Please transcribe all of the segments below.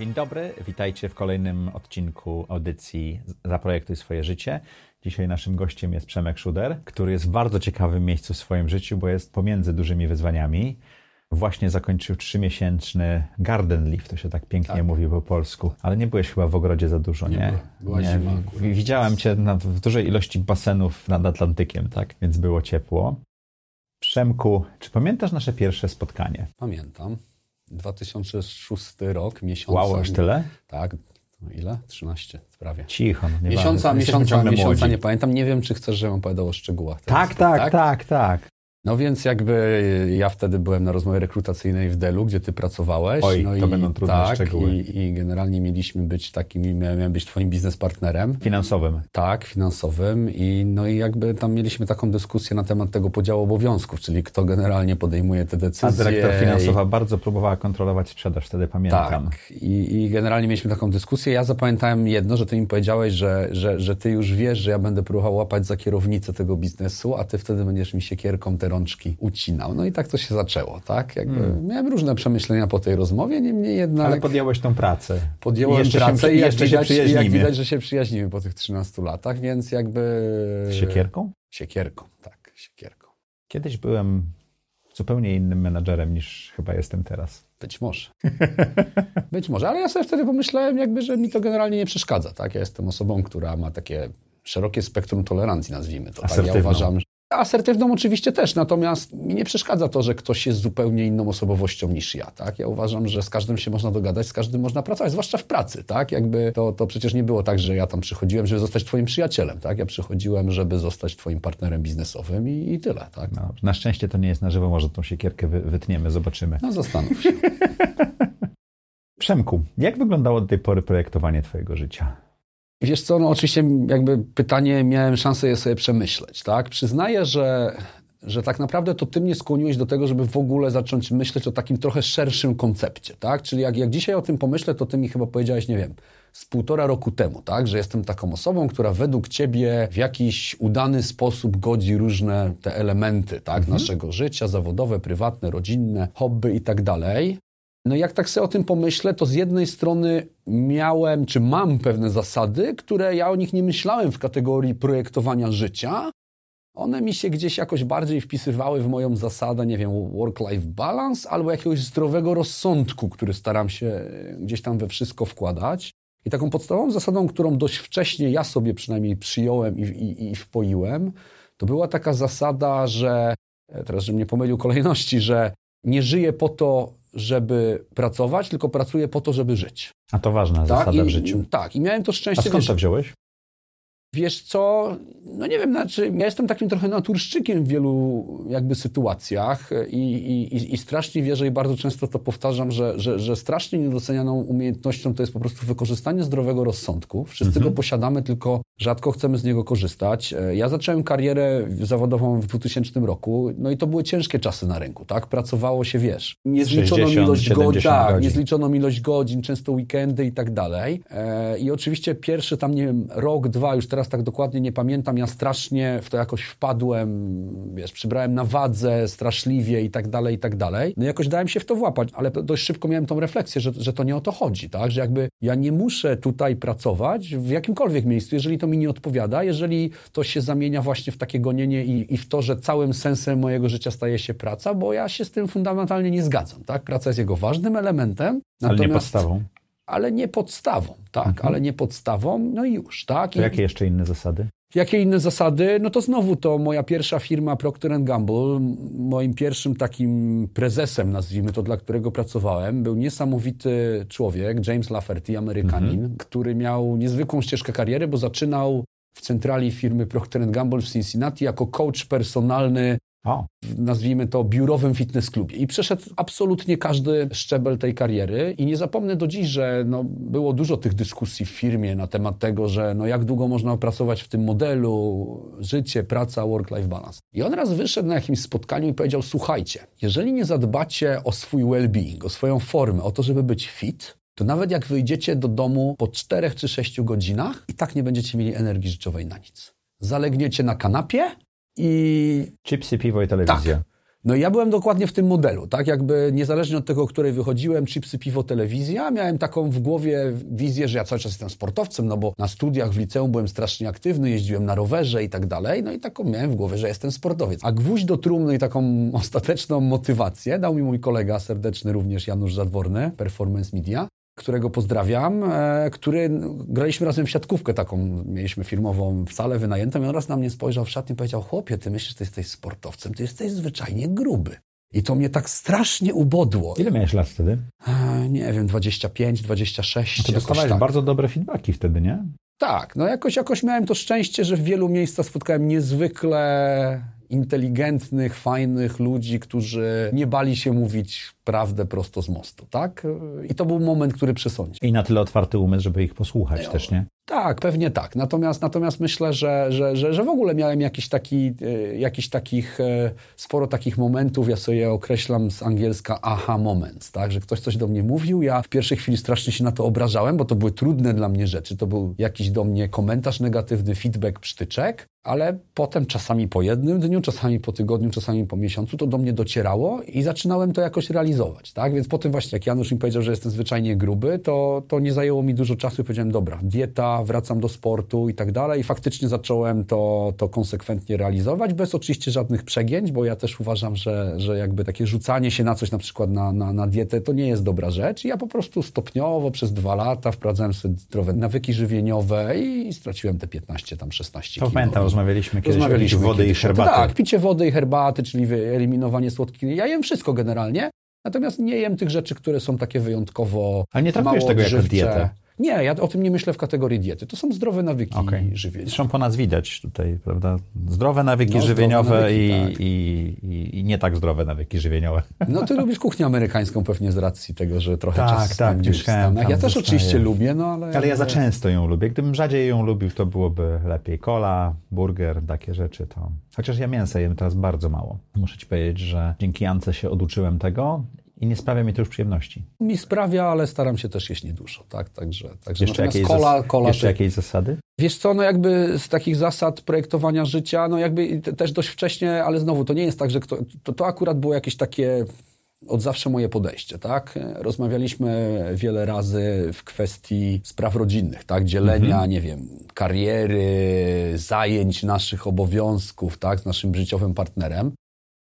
Dzień dobry, witajcie w kolejnym odcinku audycji Zaprojektuj swoje życie. Dzisiaj naszym gościem jest Przemek Szuder, który jest w bardzo ciekawym miejscu w swoim życiu, bo jest pomiędzy dużymi wyzwaniami. Właśnie zakończył trzymiesięczny garden leaf, to się tak pięknie tak. mówi po polsku, ale nie byłeś chyba w ogrodzie za dużo, nie? Nie, była nie. Widziałem cię na, w dużej ilości basenów nad Atlantykiem, tak? Więc było ciepło. Przemku, czy pamiętasz nasze pierwsze spotkanie? Pamiętam. 2006 rok, miesiąc. Wow, aż tyle? Tak. No ile? 13 prawie. Cicho, no nie Miesiąca, miesiąca, miesiąca nie pamiętam. Nie wiem, czy chcesz, żebym opowiadał o szczegółach. Tak, tak, tak, tak, tak. No więc jakby ja wtedy byłem na rozmowie rekrutacyjnej w Delu, gdzie ty pracowałeś. Oj, no to i, będą trudne tak, szczegóły. I, I generalnie mieliśmy być takim, miałem być twoim biznespartnerem. Finansowym. Tak, finansowym. I no i jakby tam mieliśmy taką dyskusję na temat tego podziału obowiązków, czyli kto generalnie podejmuje te decyzje. A dyrektor finansowa i... bardzo próbowała kontrolować sprzedaż, wtedy pamiętam. Tak. I, I generalnie mieliśmy taką dyskusję. Ja zapamiętałem jedno, że ty mi powiedziałeś, że, że, że ty już wiesz, że ja będę próbował łapać za kierownicę tego biznesu, a ty wtedy będziesz mi siekierką te rączki odcinał. No i tak to się zaczęło, tak? Jakby hmm. Miałem różne przemyślenia po tej rozmowie, niemniej jednak... Ale podjąłeś tą pracę. Podjąłem jeszcze pracę się, i jak widać, jak widać, że się przyjaźnimy po tych 13 latach, więc jakby... Siekierką? Siekierką, tak, siekierką. Kiedyś byłem zupełnie innym menadżerem niż chyba jestem teraz. Być może. Być może, ale ja sobie wtedy pomyślałem jakby, że mi to generalnie nie przeszkadza, tak? Ja jestem osobą, która ma takie szerokie spektrum tolerancji, nazwijmy to. Tak? Ja uważam, Asertywną oczywiście też, natomiast mi nie przeszkadza to, że ktoś jest zupełnie inną osobowością niż ja, tak? Ja uważam, że z każdym się można dogadać, z każdym można pracować, zwłaszcza w pracy, tak? Jakby to, to przecież nie było tak, że ja tam przychodziłem, żeby zostać twoim przyjacielem, tak? Ja przychodziłem, żeby zostać twoim partnerem biznesowym i, i tyle, tak? No, na szczęście to nie jest na żywo, może tą siekierkę wy, wytniemy, zobaczymy. No zastanów się. Przemku, jak wyglądało do tej pory projektowanie twojego życia? Wiesz co, no oczywiście jakby pytanie miałem szansę je sobie przemyśleć, tak? Przyznaję, że, że tak naprawdę to ty mnie skłoniłeś do tego, żeby w ogóle zacząć myśleć o takim trochę szerszym koncepcie, tak? Czyli jak, jak dzisiaj o tym pomyślę, to ty mi chyba powiedziałeś, nie wiem, z półtora roku temu, tak? Że jestem taką osobą, która według ciebie w jakiś udany sposób godzi różne te elementy, tak? Mhm. Naszego życia, zawodowe, prywatne, rodzinne, hobby i tak dalej. No jak tak sobie o tym pomyślę, to z jednej strony miałem, czy mam pewne zasady, które ja o nich nie myślałem w kategorii projektowania życia. One mi się gdzieś jakoś bardziej wpisywały w moją zasadę, nie wiem, work-life balance albo jakiegoś zdrowego rozsądku, który staram się gdzieś tam we wszystko wkładać. I taką podstawową zasadą, którą dość wcześnie ja sobie przynajmniej przyjąłem i, i, i wpoiłem, to była taka zasada, że, teraz żebym nie pomylił kolejności, że nie żyję po to, żeby pracować, tylko pracuję po to, żeby żyć. A to ważna tak? zasada w życiu. Tak, i miałem to szczęście. A skąd to wziąłeś? Wiesz co, no nie wiem, znaczy ja jestem takim trochę naturszczykiem w wielu jakby sytuacjach i, i, i strasznie wierzę i bardzo często to powtarzam, że, że, że strasznie niedocenianą umiejętnością to jest po prostu wykorzystanie zdrowego rozsądku. Wszyscy mhm. go posiadamy, tylko rzadko chcemy z niego korzystać. E, ja zacząłem karierę zawodową w 2000 roku, no i to były ciężkie czasy na rynku, tak? Pracowało się, wiesz, niezliczoną 60, ilość godzin, tak, niezliczoną ilość godzin, często weekendy i tak dalej. E, I oczywiście pierwszy tam, nie wiem, rok, dwa, już teraz teraz tak dokładnie nie pamiętam, ja strasznie w to jakoś wpadłem, wiesz, przybrałem na wadze straszliwie i tak dalej, i tak dalej. No jakoś dałem się w to włapać, ale dość szybko miałem tą refleksję, że, że to nie o to chodzi, tak, że jakby ja nie muszę tutaj pracować w jakimkolwiek miejscu, jeżeli to mi nie odpowiada, jeżeli to się zamienia właśnie w takie gonienie i, i w to, że całym sensem mojego życia staje się praca, bo ja się z tym fundamentalnie nie zgadzam, tak, praca jest jego ważnym elementem. Ale nie podstawą ale nie podstawą, tak, mhm. ale nie podstawą, no i już, tak. To jakie jeszcze inne zasady? Jakie inne zasady? No to znowu to moja pierwsza firma Procter Gamble, moim pierwszym takim prezesem, nazwijmy to, dla którego pracowałem, był niesamowity człowiek, James Lafferty, Amerykanin, mhm. który miał niezwykłą ścieżkę kariery, bo zaczynał w centrali firmy Procter Gamble w Cincinnati jako coach personalny O. nazwijmy to, biurowym fitness klubie. I przeszedł absolutnie każdy szczebel tej kariery. I nie zapomnę do dziś, że no, było dużo tych dyskusji w firmie na temat tego, że no, jak długo można pracować w tym modelu, życie, praca, work-life balance. I on raz wyszedł na jakimś spotkaniu i powiedział, słuchajcie, jeżeli nie zadbacie o swój well-being, o swoją formę, o to, żeby być fit, to nawet jak wyjdziecie do domu po 4 czy 6 godzinach, i tak nie będziecie mieli energii życiowej na nic. Zalegniecie na kanapie i Chipsy, piwo i telewizja. Tak. No i ja byłem dokładnie w tym modelu, tak? Jakby niezależnie od tego, o której wychodziłem, chipsy, piwo, telewizja, miałem taką w głowie wizję, że ja cały czas jestem sportowcem, no bo na studiach w liceum byłem strasznie aktywny, jeździłem na rowerze i tak dalej, no i taką miałem w głowie, że jestem sportowiec. A gwóźdź do trumny i taką ostateczną motywację dał mi mój kolega serdeczny również Janusz Zadworny, Performance Media, którego pozdrawiam, e, który graliśmy razem w siatkówkę taką, mieliśmy filmową w salę wynajętą i on raz na mnie spojrzał w szatni i powiedział, chłopie, ty myślisz, że ty jesteś sportowcem, ty jesteś zwyczajnie gruby. I to mnie tak strasznie ubodło. Ile miałeś lat wtedy? E, nie wiem, 25, 26. No to jakoś dostawałeś tak. bardzo dobre feedbacki wtedy, nie? Tak, no jakoś, jakoś miałem to szczęście, że w wielu miejscach spotkałem niezwykle inteligentnych, fajnych ludzi, którzy nie bali się mówić prawdę prosto z mostu, tak? I to był moment, który przesądził. I na tyle otwarty umysł, żeby ich posłuchać też, nie? Tak, pewnie tak. Natomiast, natomiast myślę, że, że, że, że w ogóle miałem jakiś taki, e, jakiś takich, e, sporo takich momentów, ja sobie je określam z angielska aha moments, tak? Że ktoś coś do mnie mówił, ja w pierwszej chwili strasznie się na to obrażałem, bo to były trudne dla mnie rzeczy. To był jakiś do mnie komentarz negatywny, feedback, przytyczek, ale potem czasami po jednym dniu, czasami po tygodniu, czasami po miesiącu to do mnie docierało i zaczynałem to jakoś realizować, tak? Więc potem właśnie jak Janusz mi powiedział, że jestem zwyczajnie gruby, to, to nie zajęło mi dużo czasu i powiedziałem, dobra, dieta, wracam do sportu i tak dalej i faktycznie zacząłem to, to konsekwentnie realizować, bez oczywiście żadnych przegięć, bo ja też uważam, że, że jakby takie rzucanie się na coś, na przykład na, na, na dietę, to nie jest dobra rzecz. I ja po prostu stopniowo przez dwa lata wprowadzałem sobie zdrowe nawyki żywieniowe i straciłem te 15, tam 16 To kilo. pamiętam, rozmawialiśmy kiedyś Rozmawialiśmy o wody i kiedyś tym. herbaty. Tak, picie wody i herbaty, czyli wyeliminowanie słodkich. Ja jem wszystko generalnie, natomiast nie jem tych rzeczy, które są takie wyjątkowo Ale nie traktujesz mało tego jako dietę. Nie, ja o tym nie myślę w kategorii diety. To są zdrowe nawyki Okej. żywienia. Zresztą po nas widać tutaj, prawda? Zdrowe nawyki No, zdrowe żywieniowe nawyki, i, tak. i, i, i nie tak zdrowe nawyki żywieniowe. No ty lubisz kuchnię amerykańską pewnie z racji tego, że trochę Tak, czasu tak, spędzisz tam, Ja też zostaję. oczywiście lubię, no ale... Ale ja za często ją lubię. Gdybym rzadziej ją lubił, to byłoby lepiej. Kola, burger, takie rzeczy to... Chociaż ja mięsa jem teraz bardzo mało. Muszę ci powiedzieć, że dzięki Jance się oduczyłem tego i nie sprawia mi to już przyjemności. Mi sprawia, ale staram się też jeść niedużo, tak? Także, także Jeszcze, jakieś, kola, kola jeszcze jakieś zasady? Wiesz co, no jakby z takich zasad projektowania życia, no jakby te- też dość wcześnie, ale znowu to nie jest tak, że kto, to, to akurat było jakieś takie od zawsze moje podejście, tak? Rozmawialiśmy wiele razy w kwestii spraw rodzinnych, tak? Dzielenia, nie wiem, kariery, zajęć, naszych obowiązków, tak? Z naszym życiowym partnerem.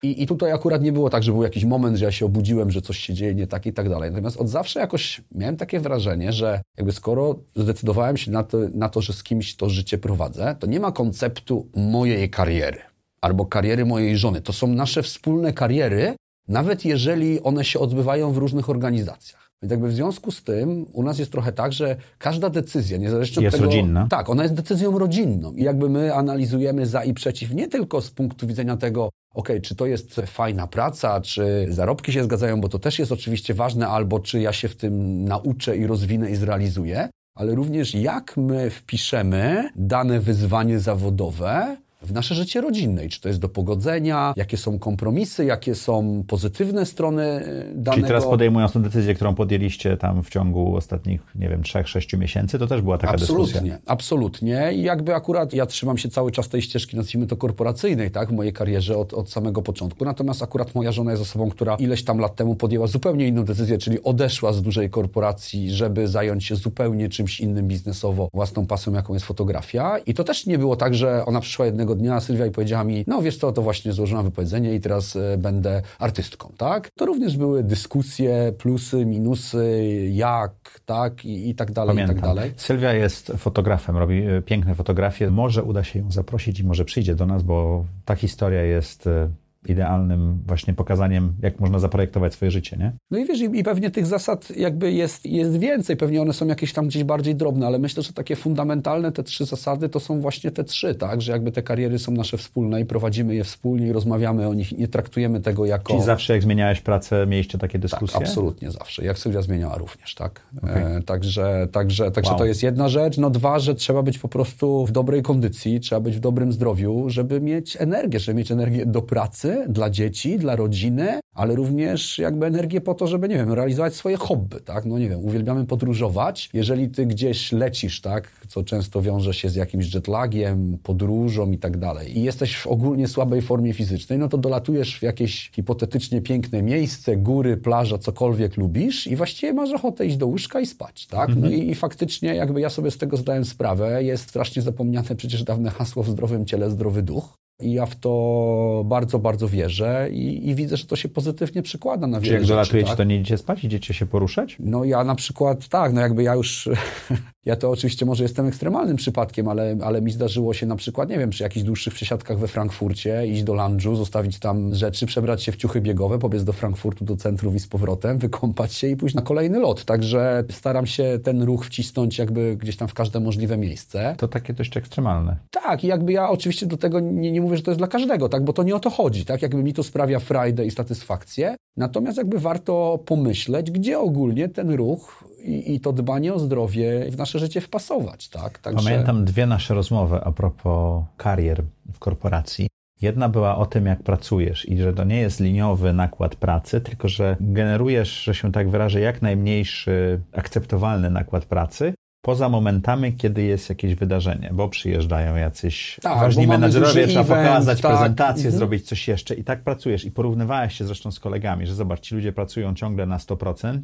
I, I tutaj akurat nie było tak, że był jakiś moment, że ja się obudziłem, że coś się dzieje nie tak i tak dalej. Natomiast od zawsze jakoś miałem takie wrażenie, że jakby skoro zdecydowałem się na to, na to, że z kimś to życie prowadzę, to nie ma konceptu mojej kariery albo kariery mojej żony. To są nasze wspólne kariery, nawet jeżeli one się odbywają w różnych organizacjach. Więc jakby w związku z tym u nas jest trochę tak, że każda decyzja, niezależnie Jest od tego... rodzinna. Tak, ona jest decyzją rodzinną. I jakby my analizujemy za i przeciw nie tylko z punktu widzenia tego, okej, czy to jest fajna praca, czy zarobki się zgadzają, bo to też jest oczywiście ważne, albo czy ja się w tym nauczę i rozwinę i zrealizuję, ale również jak my wpiszemy dane wyzwanie zawodowe w nasze życie rodzinne. I czy to jest do pogodzenia, jakie są kompromisy, jakie są pozytywne strony y, danego... Czyli teraz podejmując tę decyzję, którą podjęliście tam w ciągu ostatnich, nie wiem, trzech, sześciu miesięcy, to też była taka dyskusja. Absolutnie, absolutnie. I jakby akurat ja trzymam się cały czas tej ścieżki, nazwijmy to korporacyjnej, tak, w mojej karierze od, od samego początku. Natomiast akurat moja żona jest osobą, która ileś tam lat temu podjęła zupełnie inną decyzję, czyli odeszła z dużej korporacji, żeby zająć się zupełnie czymś innym biznesowo, własną pasją, jaką jest fotografia. I to też nie było tak, że ona przyszła jednego dnia, Sylwia, i powiedziała mi, no wiesz co, to właśnie złożyłam wypowiedzenie i teraz e, będę artystką, tak? To również były dyskusje, plusy, minusy, jak, tak, i, i tak dalej, i tak Pamiętam. dalej. Sylwia jest fotografem, robi e, piękne fotografie. Może uda się ją zaprosić i może przyjdzie do nas, bo ta historia jest e, idealnym właśnie pokazaniem, jak można zaprojektować swoje życie, nie? No i wiesz, i, i pewnie tych zasad jakby jest, jest więcej, pewnie one są jakieś tam gdzieś bardziej drobne, ale myślę, że takie fundamentalne te trzy zasady to są właśnie te trzy, tak? Że jakby te kariery są nasze wspólne i prowadzimy je wspólnie i rozmawiamy o nich i nie traktujemy tego jako... Czyli zawsze jak zmieniałeś pracę, mieliście takie dyskusje? Tak, absolutnie zawsze. Jak Sylwia zmieniała również, tak? Okay. E, także także, także wow. to jest jedna rzecz. No dwa, że trzeba być po prostu w dobrej kondycji, trzeba być w dobrym zdrowiu, żeby mieć energię, żeby mieć energię do pracy, dla dzieci, dla rodziny, ale również jakby energię po to, żeby, nie wiem, realizować swoje hobby, tak? No nie wiem, uwielbiamy podróżować. Jeżeli ty gdzieś lecisz, tak, co często wiąże się z jakimś jetlagiem, podróżą i tak dalej i jesteś w ogólnie słabej formie fizycznej, no to dolatujesz w jakieś hipotetycznie piękne miejsce, góry, plaża, cokolwiek lubisz i właściwie masz ochotę iść do łóżka i spać, tak? No mhm. i, i faktycznie jakby ja sobie z tego zdałem sprawę, jest strasznie zapomniane przecież dawne hasło w zdrowym ciele, zdrowy duch. I ja w to bardzo, bardzo wierzę i, i widzę, że to się pozytywnie przekłada na wiele Czy jak dolatujecie, tak? to nie idziecie spać? Idziecie się poruszać? No ja na przykład, tak, no jakby ja już Ja to oczywiście może jestem ekstremalnym przypadkiem, ale, ale mi zdarzyło się na przykład, nie wiem, przy jakichś dłuższych przesiadkach we Frankfurcie, iść do lunchu, zostawić tam rzeczy, przebrać się w ciuchy biegowe, pobiec do Frankfurtu, do centrum i z powrotem, wykąpać się i pójść na kolejny lot. Także staram się ten ruch wcisnąć jakby gdzieś tam w każde możliwe miejsce. To takie dość ekstremalne. Tak, i jakby ja oczywiście do tego nie, nie mówię, że to jest dla każdego, tak, bo to nie o to chodzi, tak, jakby mi to sprawia frajdę i satysfakcję, natomiast jakby warto pomyśleć, gdzie ogólnie ten ruch i, i, to dbanie o zdrowie w nasze życie wpasować. Tak? Także... Pamiętam dwie nasze rozmowy a propos karier w korporacji. Jedna była o tym, jak pracujesz i że to nie jest liniowy nakład pracy, tylko że generujesz, że się tak wyrażę, jak najmniejszy akceptowalny nakład pracy, poza momentami, kiedy jest jakieś wydarzenie, bo przyjeżdżają jacyś tak, ważni menedżerowie, trzeba event, pokazać tak. prezentację, mhm. zrobić coś jeszcze i tak pracujesz. I porównywałeś się zresztą z kolegami, że zobacz, ci ludzie pracują ciągle na 100%,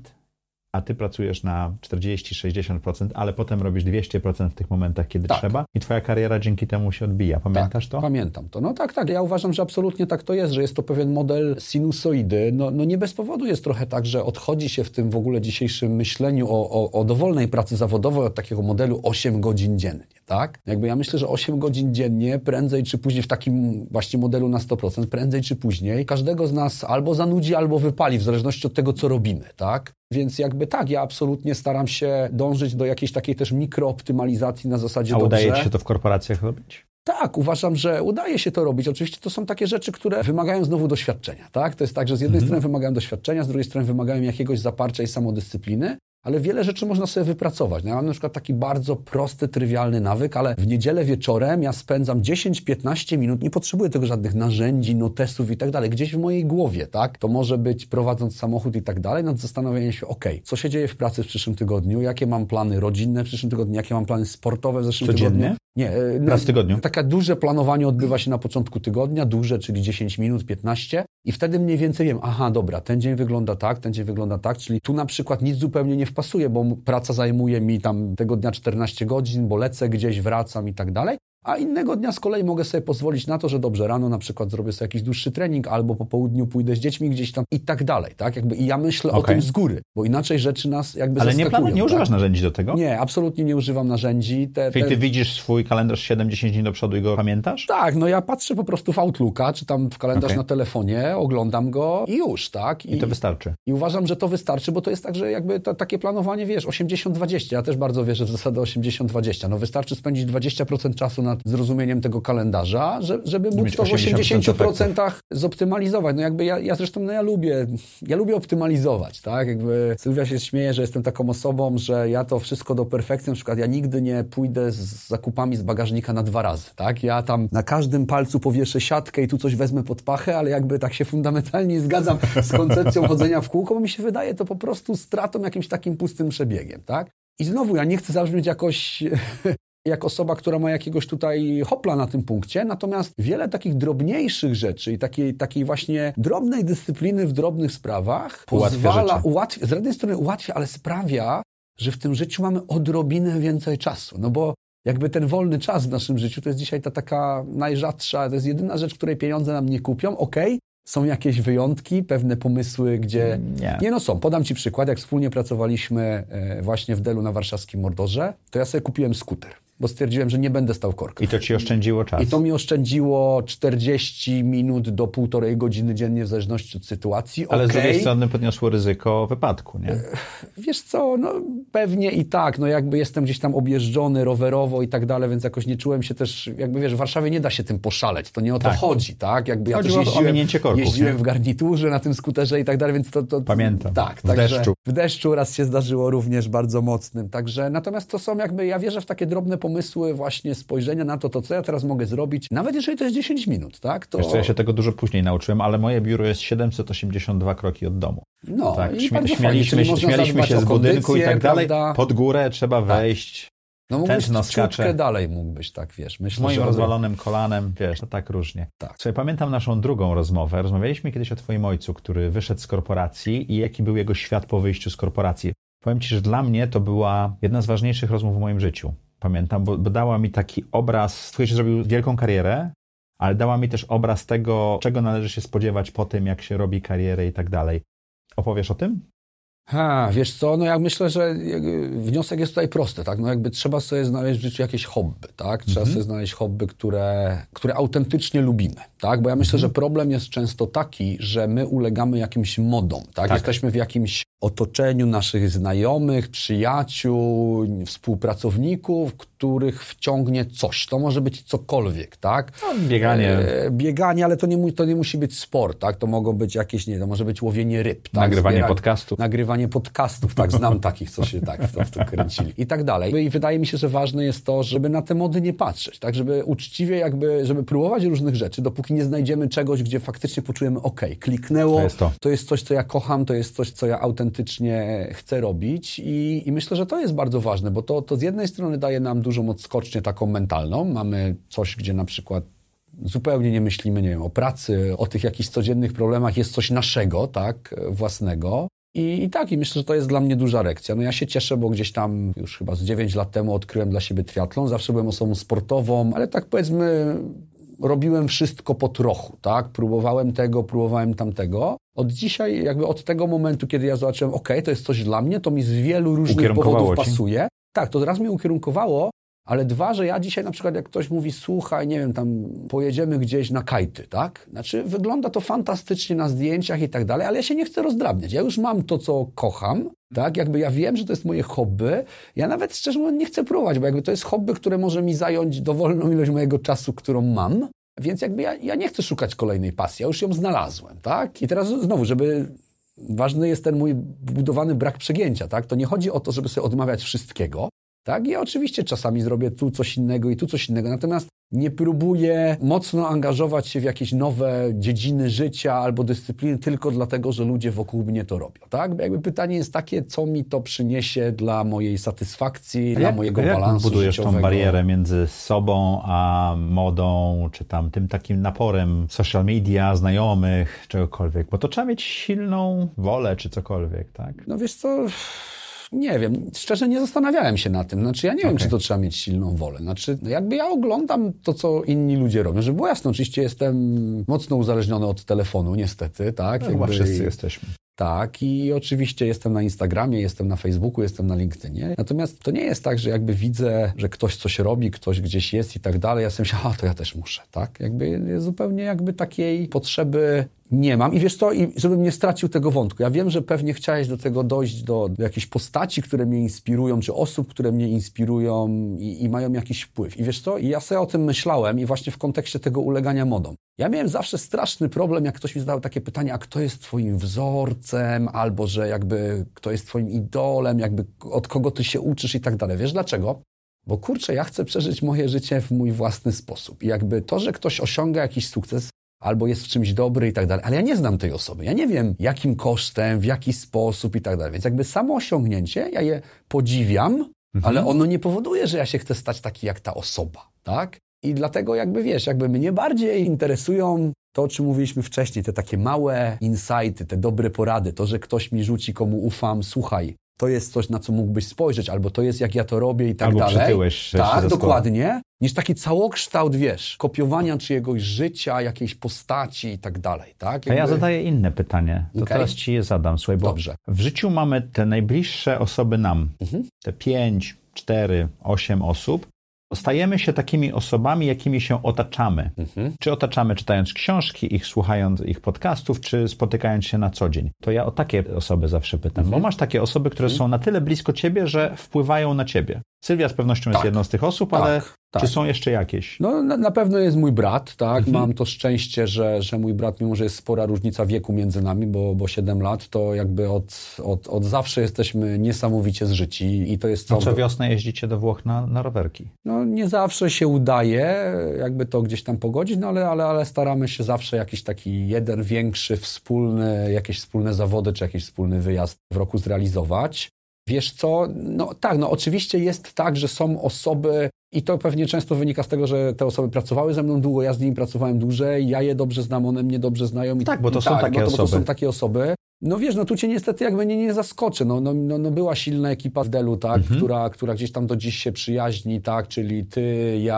a ty pracujesz na 40-60%, ale potem robisz 200% w tych momentach, kiedy tak. trzeba i twoja kariera dzięki temu się odbija. Pamiętasz tak, to? Pamiętam to. No tak, tak. Ja uważam, że absolutnie tak to jest, że jest to pewien model sinusoidy. No, no nie bez powodu jest trochę tak, że odchodzi się w tym w ogóle dzisiejszym myśleniu o, o, o dowolnej pracy zawodowej od takiego modelu 8 godzin dziennie, tak? Jakby ja myślę, że 8 godzin dziennie, prędzej czy później w takim właśnie modelu na 100%, prędzej czy później, każdego z nas albo zanudzi, albo wypali, w zależności od tego, co robimy, tak? Więc jakby tak, ja absolutnie staram się dążyć do jakiejś takiej też mikrooptymalizacji na zasadzie A dobrze. udaje ci się to w korporacjach robić? Tak, uważam, że udaje się to robić. Oczywiście to są takie rzeczy, które wymagają znowu doświadczenia. Tak? To jest tak, że z jednej mhm. strony wymagają doświadczenia, z drugiej strony wymagają jakiegoś zaparcia i samodyscypliny, ale wiele rzeczy można sobie wypracować. No ja mam na przykład taki bardzo prosty, trywialny nawyk, ale w niedzielę wieczorem ja spędzam 10-15 minut, nie potrzebuję tego żadnych narzędzi, notesów i tak dalej, gdzieś w mojej głowie, tak? To może być prowadząc samochód i tak dalej, nad zastanowieniem się, ok, co się dzieje w pracy w przyszłym tygodniu, jakie mam plany rodzinne w przyszłym tygodniu, jakie mam plany sportowe w zeszłym Codziennie? tygodniu. Nie, e, raz w tygodniu. Takie duże planowanie odbywa się na początku tygodnia, duże, czyli 10 minut, 15 i wtedy mniej więcej wiem, aha, dobra, ten dzień wygląda tak, ten dzień wygląda tak, czyli tu na przykład nic zupełnie nie wpasuje, bo praca zajmuje mi tam tego dnia 14 godzin, bo lecę gdzieś, wracam i tak dalej a innego dnia z kolei mogę sobie pozwolić na to, że dobrze, rano na przykład zrobię sobie jakiś dłuższy trening, albo po południu pójdę z dziećmi gdzieś tam i tak dalej, tak? Jakby i ja myślę okay. o tym z góry, bo inaczej rzeczy nas jakby Ale nie, planuj, nie tak? używasz narzędzi do tego? Nie, absolutnie nie używam narzędzi. Te, Czyli ty widzisz swój kalendarz 7-10 dni do przodu i go pamiętasz? Tak, no ja patrzę po prostu w Outlooka, czy tam w kalendarz okay. na telefonie, oglądam go i już, tak? I, I, to wystarczy. I uważam, że to wystarczy, bo to jest tak, że jakby to, takie planowanie, wiesz, 80-20, ja też bardzo wierzę w zasadę 80-20, no wystarczy spędzić 20% czasu nad zrozumieniem tego kalendarza, żeby móc to w 80%, 80% zoptymalizować. No jakby ja, ja zresztą, no ja lubię, ja lubię optymalizować, tak? Jakby Sylwia się śmieje, że jestem taką osobą, że ja to wszystko do perfekcji, na przykład ja nigdy nie pójdę z zakupami z bagażnika na dwa razy, tak? Ja tam na każdym palcu powieszę siatkę i tu coś wezmę pod pachę, ale jakby tak się fundamentalnie zgadzam z koncepcją chodzenia w kółko, bo mi się wydaje to po prostu stratą jakimś takim pustym przebiegiem, tak? I znowu, ja nie chcę zabrzmieć jakoś jak osoba, która ma jakiegoś tutaj hopla na tym punkcie, natomiast wiele takich drobniejszych rzeczy i takiej, takiej właśnie drobnej dyscypliny w drobnych sprawach pozwala, ułatwia, z jednej strony ułatwia, ale sprawia, że w tym życiu mamy odrobinę więcej czasu, no bo jakby ten wolny czas w naszym życiu to jest dzisiaj ta taka najrzadsza, to jest jedyna rzecz, której pieniądze nam nie kupią, okej, okay, są jakieś wyjątki, pewne pomysły, gdzie... Nie. nie no są. Podam Ci przykład. Jak wspólnie pracowaliśmy e, właśnie w Delu na warszawskim Mordorze, to ja sobie kupiłem skuter bo stwierdziłem, że nie będę stał korka. I to ci oszczędziło czas. I to mi oszczędziło 40 minut do półtorej godziny dziennie, w zależności od sytuacji. Ale okay. z drugiej strony podniosło ryzyko wypadku, nie? Wiesz co, no pewnie i tak, no jakby jestem gdzieś tam objeżdżony rowerowo i tak dalej, więc jakoś nie czułem się też, jakby wiesz, w Warszawie nie da się tym poszaleć, to nie o to Tak. chodzi, tak? Jakby ja Chodzi też jeździłem, korków, jeździłem nie? w garniturze na tym skuterze i tak dalej, więc to... to Pamiętam. Tak, W także deszczu. w deszczu raz się zdarzyło również bardzo mocnym, także natomiast to są jakby, ja wierzę w takie drobne pomysły właśnie spojrzenia na to, to co ja teraz mogę zrobić, nawet jeżeli to jest 10 minut, tak? To... Wiesz co, ja się tego dużo później nauczyłem, ale moje biuro jest 782 kroki od domu. No, tak, i śmie- bardzo fajnie, śmialiśmy, się, śmialiśmy z budynku i kondycję, tak dalej. prawda? Pod górę trzeba wejść. No mógłbyś ciutkę skacze. dalej mógłbyś, tak, wiesz. Myślę, moim rozwalonym kolanem, wiesz, to tak różnie. Tak. Słuchaj, pamiętam naszą drugą rozmowę. Rozmawialiśmy kiedyś o twoim ojcu, który wyszedł z korporacji i jaki był jego świat po wyjściu z korporacji. Powiem ci, że dla mnie to była jedna z ważniejszych rozmów w moim życiu. Pamiętam, bo, bo dała mi taki obraz, twój ojciec zrobił wielką karierę, ale dała mi też obraz tego, czego należy się spodziewać po tym, jak się robi karierę i tak dalej. Opowiesz o tym? Ha, wiesz co, no ja myślę, że wniosek jest tutaj prosty, tak? No jakby trzeba sobie znaleźć w życiu jakieś hobby, tak? Trzeba Mhm. sobie znaleźć hobby, które, które autentycznie lubimy, tak? Bo ja myślę, Mhm. że problem jest często taki, że my ulegamy jakimś modom, tak? Tak. Jesteśmy w jakimś otoczeniu naszych znajomych, przyjaciół, współpracowników, których wciągnie coś. To może być cokolwiek, tak? No, bieganie. E, bieganie, ale to nie, to nie musi być sport, tak? To mogą być jakieś, nie to może być łowienie ryb, tak? Nagrywanie Zbieranie- podcastów. Nagrywanie podcastów, tak, znam takich, co się tak w to, w to kręcili. I tak dalej. I wydaje mi się, że ważne jest to, żeby na te mody nie patrzeć, tak? Żeby uczciwie jakby, żeby próbować różnych rzeczy, dopóki nie znajdziemy czegoś, gdzie faktycznie poczujemy, ok, kliknęło, To jest to. to jest coś, co ja kocham, to jest coś, co ja autentycznie chcę robić i, i myślę, że to jest bardzo ważne, bo to, to z jednej strony daje nam dużą odskocznię taką mentalną, mamy coś, gdzie na przykład zupełnie nie myślimy, nie wiem, o pracy, o tych jakichś codziennych problemach, jest coś naszego, tak, własnego. I, I tak, i myślę, że to jest dla mnie duża lekcja. No ja się cieszę, bo gdzieś tam już chyba z 9 lat temu odkryłem dla siebie triatlon. Zawsze byłem osobą sportową, ale tak powiedzmy robiłem wszystko po trochu, tak? Próbowałem tego, próbowałem tamtego. Od dzisiaj, jakby od tego momentu, kiedy ja zobaczyłem, ok, to jest coś dla mnie, to mi z wielu różnych powodów ci? pasuje. Tak, to raz mnie ukierunkowało, ale dwa, że ja dzisiaj na przykład jak ktoś mówi, słuchaj, nie wiem, tam pojedziemy gdzieś na kajty, tak? Znaczy wygląda to fantastycznie na zdjęciach i tak dalej, ale ja się nie chcę rozdrabniać. Ja już mam to, co kocham, tak? Jakby ja wiem, że to jest moje hobby. Ja nawet szczerze mówiąc nie chcę próbować, bo jakby to jest hobby, które może mi zająć dowolną ilość mojego czasu, którą mam. Więc jakby ja, ja nie chcę szukać kolejnej pasji, ja już ją znalazłem, tak? I teraz znowu, żeby ważny jest ten mój budowany brak przegięcia, tak? To nie chodzi o to, żeby sobie odmawiać wszystkiego, tak? Ja oczywiście czasami zrobię tu coś innego i tu coś innego, natomiast nie próbuję mocno angażować się w jakieś nowe dziedziny życia albo dyscypliny tylko dlatego, że ludzie wokół mnie to robią, tak? Bo jakby pytanie jest takie, co mi to przyniesie dla mojej satysfakcji, dla mojego jak balansu budujesz życiowego. tą barierę między sobą a modą, czy tam tym takim naporem social media, znajomych, czegokolwiek? Bo to trzeba mieć silną wolę, czy cokolwiek, tak? No wiesz co, nie wiem, szczerze nie zastanawiałem się na tym. Znaczy ja nie wiem, Okej. czy to trzeba mieć silną wolę. Znaczy no jakby ja oglądam to, co inni ludzie robią. Żeby było jasne, oczywiście jestem mocno uzależniony od telefonu, niestety, tak? No, Jakby- wszyscy jesteśmy. Tak, i oczywiście jestem na Instagramie, jestem na Facebooku, jestem na LinkedInie. Natomiast to nie jest tak, że jakby widzę, że ktoś coś robi, ktoś gdzieś jest i tak dalej. Ja sobie myślę, a to ja też muszę, tak? Jakby zupełnie jakby takiej potrzeby nie mam. I wiesz co, i żebym nie stracił tego wątku. Ja wiem, że pewnie chciałeś do tego dojść, do, do jakichś postaci, które mnie inspirują, czy osób, które mnie inspirują i, i mają jakiś wpływ. I wiesz co, i ja sobie o tym myślałem i właśnie w kontekście tego ulegania modom. Ja miałem zawsze straszny problem, jak ktoś mi zadał takie pytanie, a kto jest twoim wzorcem, albo że jakby kto jest twoim idolem, jakby od kogo ty się uczysz i tak dalej. Wiesz dlaczego? Bo kurczę, ja chcę przeżyć moje życie w mój własny sposób. I jakby to, że ktoś osiąga jakiś sukces, albo jest w czymś dobry i tak dalej, ale ja nie znam tej osoby. Ja nie wiem, jakim kosztem, w jaki sposób i tak dalej. Więc jakby samo osiągnięcie, ja je podziwiam, ale ono nie powoduje, że ja się chcę stać taki jak ta osoba, tak? I dlatego jakby wiesz, jakby mnie bardziej interesują to, o czym mówiliśmy wcześniej, te takie małe insighty, te dobre porady, to, że ktoś mi rzuci, komu ufam, słuchaj, to jest coś, na co mógłbyś spojrzeć, albo to jest, jak ja to robię i tak Albo dalej. przytyłeś się Tak, ze dokładnie. Niż taki całokształt, wiesz, kopiowania czyjegoś życia, jakiejś postaci i tak dalej, tak? A ja Jakby- zadaję inne pytanie. To Okej. teraz ci je zadam. Słuchaj, bo Dobrze. w życiu mamy te najbliższe osoby nam. Mhm. Te pięć, cztery, osiem osób. Stajemy się takimi osobami, jakimi się otaczamy. Mhm. Czy otaczamy czytając książki, ich słuchając ich podcastów, czy spotykając się na co dzień. To ja o takie osoby zawsze pytam, Mhm. bo masz takie osoby, które są na tyle blisko ciebie, że wpływają na ciebie. Sylwia z pewnością jest Tak. jedną z tych osób, Tak, ale tak. czy są jeszcze jakieś? No, na, na pewno jest mój brat, tak. Mhm. Mam to szczęście, że, że mój brat, mimo że jest spora różnica wieku między nami, bo, bo 7 lat, to jakby od, od, od zawsze jesteśmy niesamowicie zżyci i to jest co. co wiosnę jeździcie do Włoch na, na rowerki. No, nie zawsze się udaje, jakby to gdzieś tam pogodzić, no ale, ale, ale staramy się zawsze jakiś taki jeden większy, wspólny, jakieś wspólne zawody czy jakiś wspólny wyjazd w roku zrealizować. Wiesz co, no tak, no oczywiście jest tak, że są osoby i to pewnie często wynika z tego, że te osoby pracowały ze mną długo, ja z nimi pracowałem dłużej, ja je dobrze znam, one mnie dobrze znają. I, Tak, bo to są takie bo to, Bo to są takie osoby. No wiesz, no tu cię niestety jakby nie, nie zaskoczy. No, no, no, no była silna ekipa z Delu, tak, Mhm. która, która gdzieś tam do dziś się przyjaźni, tak, czyli ty, ja,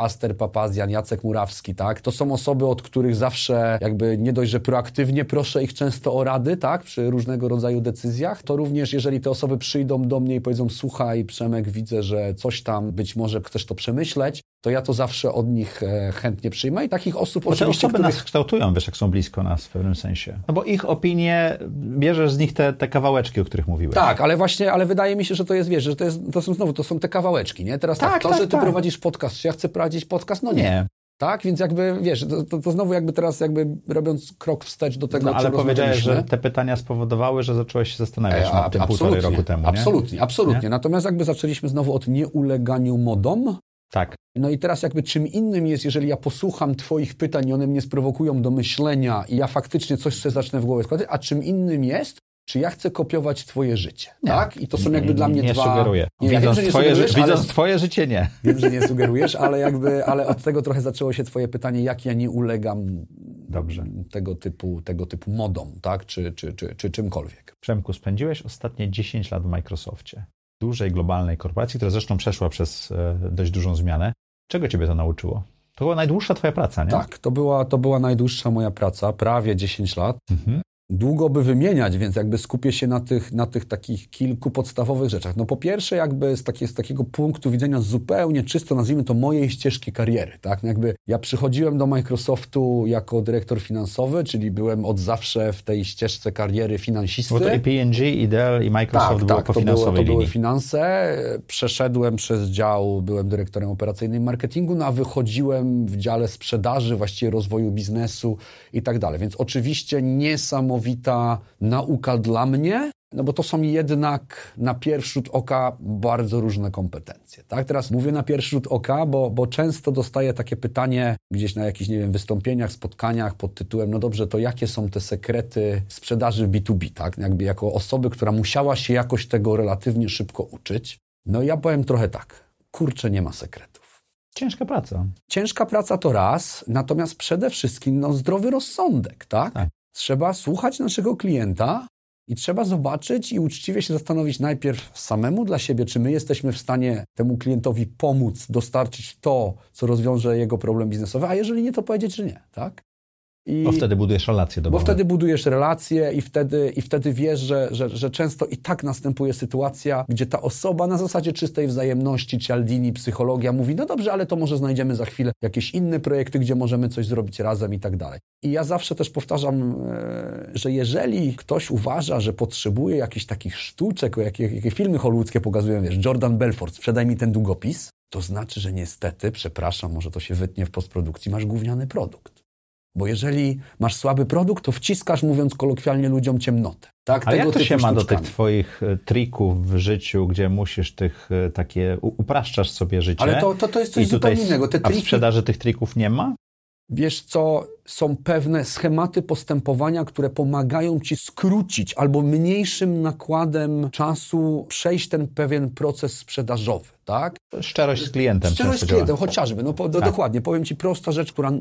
Aster Papazjan, Jacek Murawski, tak. To są osoby, od których zawsze jakby nie dość, że proaktywnie proszę ich często o rady, tak, przy różnego rodzaju decyzjach, to również jeżeli te osoby przyjdą do mnie i powiedzą, słuchaj Przemek, widzę, że coś tam być może chcesz to przemyśleć, to ja to zawsze od nich e, chętnie przyjmę i takich osób Bo te oczywiście, osoby których... nas kształtują, wiesz, jak są blisko nas w pewnym sensie. No bo ich opinie, bierzesz z nich te, te kawałeczki, o których mówiłeś. Tak, ale właśnie, ale wydaje mi się, że to jest, wiesz, że to, jest, to są znowu, to są te kawałeczki, nie? Teraz tak, Tak, to, tak, że ty tak. prowadzisz podcast, czy ja chcę prowadzić podcast, no nie. Nie, Tak, więc jakby, wiesz, to, to, to znowu jakby teraz jakby robiąc krok wstecz do tego, no, ale powiedziałeś, że te pytania spowodowały, że zacząłeś się zastanawiać E, nad tym półtorej roku temu, nie? Absolutnie, absolutnie. Nie? Natomiast jakby zaczęliśmy znowu od nieuleganiu modom. Tak. No i teraz jakby czym innym jest, jeżeli ja posłucham twoich pytań i one mnie sprowokują do myślenia i ja faktycznie coś sobie zacznę w głowie składać, a czym innym jest, czy ja chcę kopiować twoje życie, Nie. tak? I to są jakby nie, dla mnie nie dwa... sugeruję. Nie, ja wiem, widząc że nie twoje, sugerujesz, ale- twoje życie, nie. Wiem, że nie sugerujesz, ale jakby, ale od tego trochę zaczęło się twoje pytanie, jak ja nie ulegam Dobrze. tego typu, tego typu modom, tak? Czy, czy, czy, czy czymkolwiek. Przemku, spędziłeś ostatnie 10 lat w Microsoftie. Dużej, globalnej korporacji, która zresztą przeszła przez e, dość dużą zmianę. Czego ciebie to nauczyło? To była najdłuższa twoja praca, nie? Tak, to była, to była najdłuższa moja praca, prawie 10 lat. Mhm. Długo by wymieniać, więc jakby skupię się na tych, na tych takich kilku podstawowych rzeczach. No po pierwsze jakby z, takie, z takiego punktu widzenia zupełnie czysto, nazwijmy to mojej ścieżki kariery, tak? No Jakby ja przychodziłem do Microsoftu jako dyrektor finansowy, czyli byłem od zawsze w tej ścieżce kariery finansisty. Bo to i P&G, i Dell, i Microsoft Tak, było tak, po to, było, to były finanse. Przeszedłem przez dział, byłem dyrektorem operacyjnym marketingu, no a wychodziłem w dziale sprzedaży, właściwie rozwoju biznesu i tak dalej. Więc oczywiście niesamowita nauka dla mnie, no bo to są jednak na pierwszy rzut oka bardzo różne kompetencje. Tak? Teraz mówię na pierwszy rzut oka, bo, bo często dostaję takie pytanie gdzieś na jakichś, nie wiem, wystąpieniach, spotkaniach pod tytułem, no dobrze, to jakie są te sekrety sprzedaży w B2B, tak? Jakby jako osoby, która musiała się jakoś tego relatywnie szybko uczyć. No i ja powiem trochę tak, kurczę, nie ma sekretów. Ciężka praca. Ciężka praca to raz, natomiast przede wszystkim no, zdrowy rozsądek, tak? Tak. Trzeba słuchać naszego klienta i trzeba zobaczyć i uczciwie się zastanowić najpierw samemu dla siebie, czy my jesteśmy w stanie temu klientowi pomóc, dostarczyć to, co rozwiąże jego problem biznesowy, a jeżeli nie, to powiedzieć, że nie, tak? I... Bo wtedy budujesz relacje Bo domowe. wtedy budujesz relacje i wtedy, i wtedy wiesz, że, że, że często i tak następuje sytuacja, gdzie ta osoba na zasadzie czystej wzajemności, Cialdini, psychologia mówi, no dobrze, ale to może znajdziemy za chwilę jakieś inne projekty, gdzie możemy coś zrobić razem i tak dalej. I ja zawsze też powtarzam, e, że jeżeli ktoś uważa, że potrzebuje jakichś takich sztuczek, jakie, jakie filmy hollywoodzkie pokazują, wiesz, Jordan Belfort, sprzedaj mi ten długopis, to znaczy, że niestety, przepraszam, może to się wytnie w postprodukcji, masz gówniany produkt. Bo jeżeli masz słaby produkt, to wciskasz, mówiąc kolokwialnie, ludziom ciemnotę. Tak, A jak to się ma do tych sztuczkami. twoich e, trików w życiu, gdzie musisz tych e, takie, upraszczasz sobie życie? Ale to, to, to jest coś zupełnie innego. Te A w triki, sprzedaży tych trików nie ma? wiesz co, są pewne schematy postępowania, które pomagają ci skrócić albo mniejszym nakładem czasu przejść ten pewien proces sprzedażowy, tak? Szczerość z klientem. Szczerość z klientem, chociażby. No, po, do, Tak. Dokładnie, powiem Ci prosta rzecz, która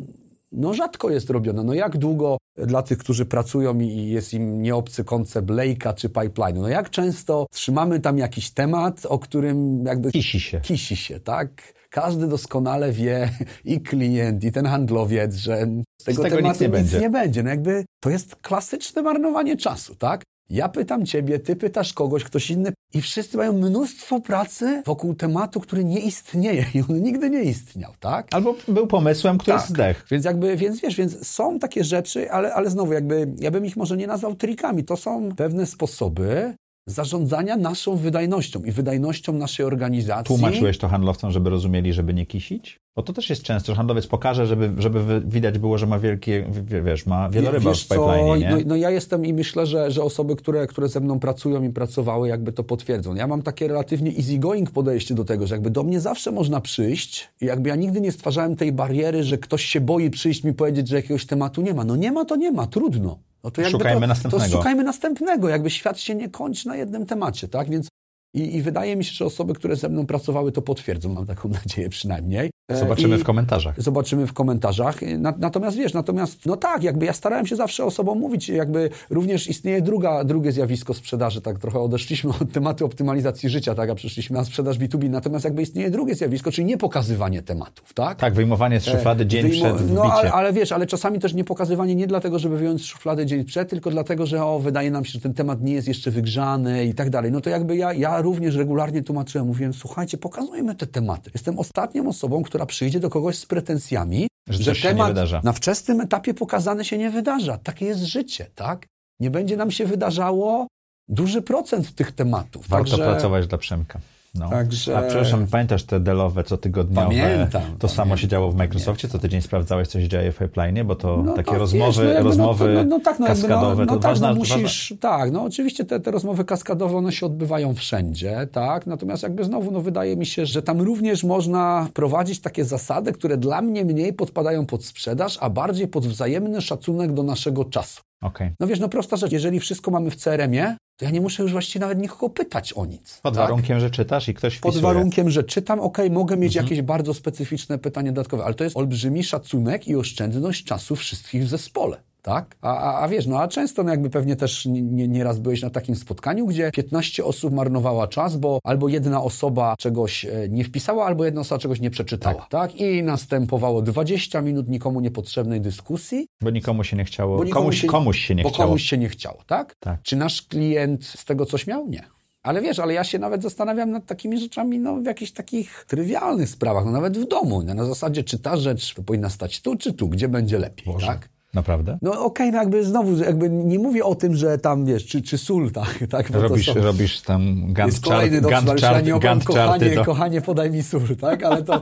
no, rzadko jest robiona. No jak długo dla tych, którzy pracują i jest im nieobcy koncept Lake'a czy pipeline'u, no jak często trzymamy tam jakiś temat, o którym jakby Kisi się. kisi się, tak? Każdy doskonale wie, i klient, i ten handlowiec, że z tego, tego tematu nic nie będzie. nie będzie. No jakby to jest klasyczne marnowanie czasu, tak? Ja pytam ciebie, ty pytasz kogoś, ktoś inny i wszyscy mają mnóstwo pracy wokół tematu, który nie istnieje i on nigdy nie istniał, tak? Albo był pomysłem, który Tak. zdech. Więc jakby, więc wiesz, więc są takie rzeczy, ale, ale znowu jakby, ja bym ich może nie nazwał trikami. To są pewne sposoby zarządzania naszą wydajnością i wydajnością naszej organizacji. Tłumaczyłeś to handlowcom, żeby rozumieli, żeby nie kisić? Bo to też jest często, że handlowiec pokaże, żeby, żeby widać było, że ma wielkie, w- wiesz, ma wieloryba w Wiesz co, pipeline, nie? no, no ja jestem i myślę, że, że osoby, które, które ze mną pracują i pracowały, jakby to potwierdzą. Ja mam takie relatywnie easygoing podejście do tego, że jakby do mnie zawsze można przyjść i jakby ja nigdy nie stwarzałem tej bariery, że ktoś się boi przyjść mi powiedzieć, że jakiegoś tematu nie ma. No nie ma, to nie ma, trudno. No to Szukajmy to, następnego. To szukajmy następnego. Jakby świat się nie kończy na jednym temacie, tak? Więc i, I wydaje mi się, że osoby, które ze mną pracowały, to potwierdzą. Mam taką nadzieję przynajmniej. E, Zobaczymy I- w komentarzach. Zobaczymy w komentarzach. Na, natomiast wiesz, natomiast, no tak, jakby ja starałem się zawsze osobom mówić, jakby również istnieje druga, drugie zjawisko sprzedaży, tak trochę odeszliśmy od tematu optymalizacji życia, tak, a przeszliśmy na sprzedaż B2B, natomiast jakby istnieje drugie zjawisko, czyli nie pokazywanie tematów, tak? Tak, wyjmowanie z szuflady dzień Wyjmo- przed. No, ale, ale wiesz, ale czasami też nie pokazywanie nie dlatego, żeby wyjąć z szuflady dzień przed, tylko dlatego, że o, wydaje nam się, że ten temat nie jest jeszcze wygrzany i tak dalej. No to jakby ja, ja również regularnie tłumaczyłem, mówiłem, słuchajcie, pokazujmy te tematy. Jestem ostatnią osobą, która przyjdzie do kogoś z pretensjami, Że nie temat na wczesnym etapie pokazany się nie wydarza. Takie jest życie, tak? Nie będzie nam się wydarzało duży procent tych tematów. Warto Także... pracować dla Przemka. No. Także- A przepraszam, pamiętasz te delowe, cotygodniowe? Pamiętam, To samo pamiętam, się działo w Microsoftie? Co tydzień sprawdzałeś, co się dzieje w pipeline, bo to No takie tak, rozmowy, wiesz, no rozmowy no, no, no tak, no jakby, kaskadowe, no, no to tak, ważna, no ważna, musisz, tak, no oczywiście te, te rozmowy kaskadowe, one się odbywają wszędzie, tak, natomiast jakby znowu, no wydaje mi się, że tam również można wprowadzić takie zasady, które dla mnie mniej podpadają pod sprzedaż, a bardziej pod wzajemny szacunek do naszego czasu. Okej. No wiesz, no prosta rzecz, jeżeli wszystko mamy w CRM-ie, to ja nie muszę już właściwie nawet nikogo pytać o nic. Pod tak? warunkiem, że czytasz i ktoś Pod wpisuje. warunkiem, że czytam, ok, mogę mieć Mhm. jakieś bardzo specyficzne pytanie dodatkowe, ale to jest olbrzymi szacunek i oszczędność czasu wszystkich w zespole. Tak? A, a, a wiesz, no a często no jakby pewnie też nie, nie, nieraz byłeś na takim spotkaniu, gdzie 15 osób marnowała czas, bo albo jedna osoba czegoś e, nie wpisała, albo jedna osoba czegoś nie przeczytała. Tak. I następowało 20 minut nikomu niepotrzebnej dyskusji, Bo nikomu się nie chciało, bo komuś, komuś się nie bo chciało. komuś się nie chciało, tak? Tak. Czy nasz klient z tego coś miał? Nie. Ale wiesz, ale ja się nawet zastanawiam nad takimi rzeczami, no w jakichś takich trywialnych sprawach, no nawet w domu, no, na zasadzie, czy ta rzecz powinna stać tu, czy tu, gdzie będzie lepiej, Boże. tak? Naprawdę? No okej, no jakby znowu, jakby nie mówię o tym, że tam, wiesz, czy, czy sól, tak? tak Robisz, są- robisz tam Gantt jest kolejny chart, Gantt ja Gantt kochanie, do... kochanie, podaj mi sól, tak? Ale to,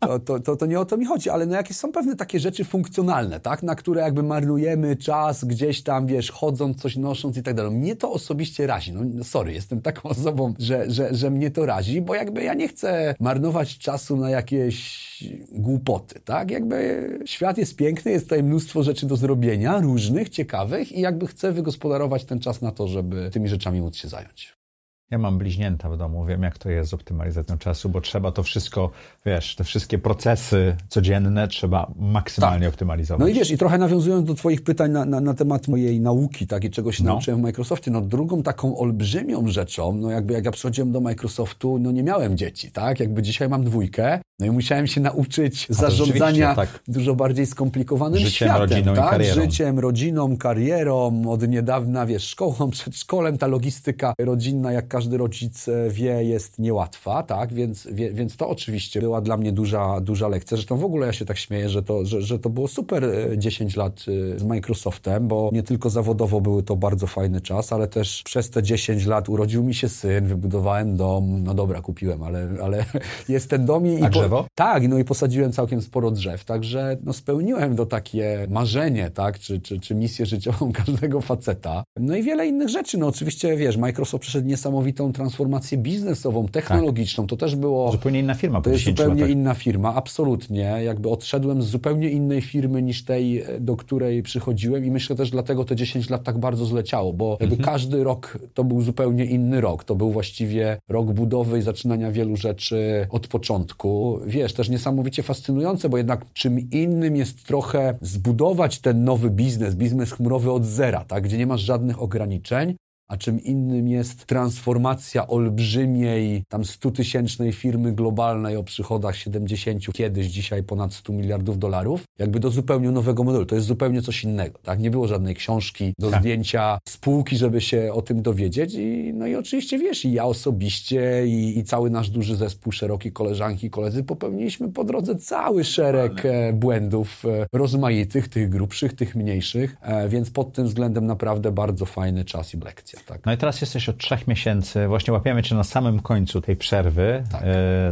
to, to, to, to nie o to mi chodzi, ale no jakieś są pewne takie rzeczy funkcjonalne, tak? Na które jakby marnujemy czas gdzieś tam, wiesz, chodząc, coś nosząc i tak dalej. Mnie to osobiście razi, no, no sorry, jestem taką osobą, że, że, że mnie to razi, bo jakby ja nie chcę marnować czasu na jakieś głupoty, tak? Jakby świat jest piękny, jest tutaj mnóstwo rzeczy do zrobienia, różnych, ciekawych i jakby chcę wygospodarować ten czas na to, żeby tymi rzeczami móc się zająć. Ja mam bliźnięta w domu, wiem jak to jest z optymalizacją czasu, bo trzeba to wszystko, wiesz, te wszystkie procesy codzienne trzeba maksymalnie optymalizować. No i wiesz, i trochę nawiązując do Twoich pytań na, na, na temat mojej nauki, tak, i czego się No. nauczyłem w Microsoftie, no drugą taką olbrzymią rzeczą, no jakby jak ja przychodziłem do Microsoftu, no nie miałem dzieci, tak, jakby dzisiaj mam dwójkę, no i musiałem się nauczyć zarządzania tak. dużo bardziej skomplikowanym Życiem, światem, rodziną tak, karierą. życiem, rodziną, karierą, od niedawna, wiesz, szkołą, przedszkolem, ta logistyka rodzinna, jak każdy rodzic e, wie, jest niełatwa, tak, więc, wie, więc to oczywiście była dla mnie duża, duża lekcja, zresztą w ogóle ja się tak śmieję, że to, że, że to było super e, 10 lat e, z Microsoftem, bo nie tylko zawodowo były to bardzo fajny czas, ale też przez te 10 lat urodził mi się syn, wybudowałem dom, no dobra, kupiłem, ale, ale jest ten dom i... I drzewo? tak, no i posadziłem całkiem sporo drzew, także no spełniłem to takie marzenie, tak, czy, czy, czy misję życiową każdego faceta. No i wiele innych rzeczy, no oczywiście, wiesz, Microsoft przeszedł niesamowitą transformację biznesową, technologiczną, to też było... Zupełnie inna firma po To jest 10 zupełnie latach. inna firma, absolutnie. Jakby odszedłem z zupełnie innej firmy niż tej, do której przychodziłem i myślę też dlatego te 10 lat tak bardzo zleciało, bo jakby każdy rok to był zupełnie inny rok. To był właściwie rok budowy i zaczynania wielu rzeczy od początku. Wiesz, też niesamowicie fascynujące, bo jednak czym innym jest trochę zbudować ten nowy biznes, biznes chmurowy od zera, tak, gdzie nie masz żadnych ograniczeń, a czym innym jest transformacja olbrzymiej, tam 100-tysięcznej firmy globalnej o przychodach 70, kiedyś, dzisiaj ponad 100 miliardów dolarów, jakby do zupełnie nowego modelu. To jest zupełnie coś innego, tak? Nie było żadnej książki do tak. zdjęcia spółki, żeby się o tym dowiedzieć i no i oczywiście wiesz, i ja osobiście i, i cały nasz duży zespół, szeroki koleżanki, koledzy popełniliśmy po drodze cały szereg e, błędów e, rozmaitych, tych grubszych, tych mniejszych, e, więc pod tym względem naprawdę bardzo fajny czas i lekcja. Tak. No i teraz jesteś od trzech miesięcy, właśnie łapiemy cię na samym końcu tej przerwy. Tak.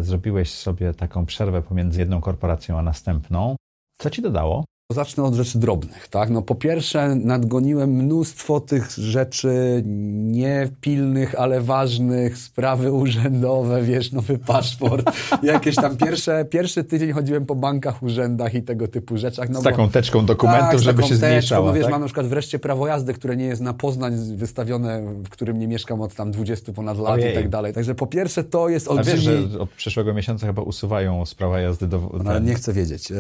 zrobiłeś sobie taką przerwę pomiędzy jedną korporacją a następną. Co ci dodało? Zacznę od rzeczy drobnych, tak? No po pierwsze nadgoniłem mnóstwo tych rzeczy niepilnych, ale ważnych, sprawy urzędowe, wiesz, nowy paszport, jakieś tam pierwsze, pierwszy tydzień chodziłem po bankach, urzędach i tego typu rzeczach. No z taką teczką dokumentów, tak, żeby się teczką, zmniejszała, No wiesz, tak? mam na przykład wreszcie prawo jazdy, które nie jest na Poznań wystawione, w którym nie mieszkam od tam 20 ponad lat Ojej. i tak dalej. Także po pierwsze to jest olbrzymi... A wiesz, że od przyszłego miesiąca chyba usuwają z prawa jazdy do... No, nie chcę wiedzieć.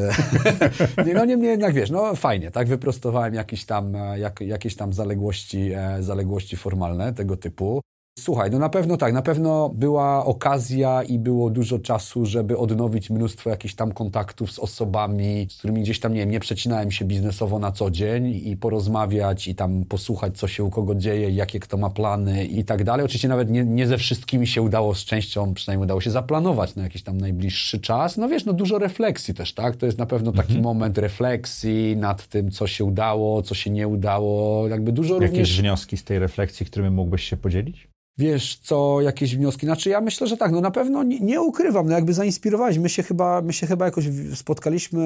nie, no niemniej jednak wiesz, no fajnie, tak, wyprostowałem jakieś tam, e, jak, jakieś tam zaległości, e, zaległości formalne tego typu. Słuchaj, no na pewno tak, na pewno była okazja i było dużo czasu, żeby odnowić mnóstwo jakichś tam kontaktów z osobami, z którymi gdzieś tam, nie wiem, nie przecinałem się biznesowo na co dzień i porozmawiać i tam posłuchać, co się u kogo dzieje, jakie kto ma plany i tak dalej. Oczywiście nawet nie, nie ze wszystkimi się udało, z częścią przynajmniej udało się zaplanować na jakiś tam najbliższy czas. No wiesz, no dużo refleksji też, tak? To jest na pewno taki mhm. moment refleksji nad tym, co się udało, co się nie udało, jakby dużo Jakieś również... wnioski z tej refleksji, którymi mógłbyś się podzielić? Wiesz co, jakieś wnioski. Znaczy ja myślę, że tak, no na pewno nie, nie ukrywam, no jakby zainspirowałeś. My się chyba, my się chyba jakoś spotkaliśmy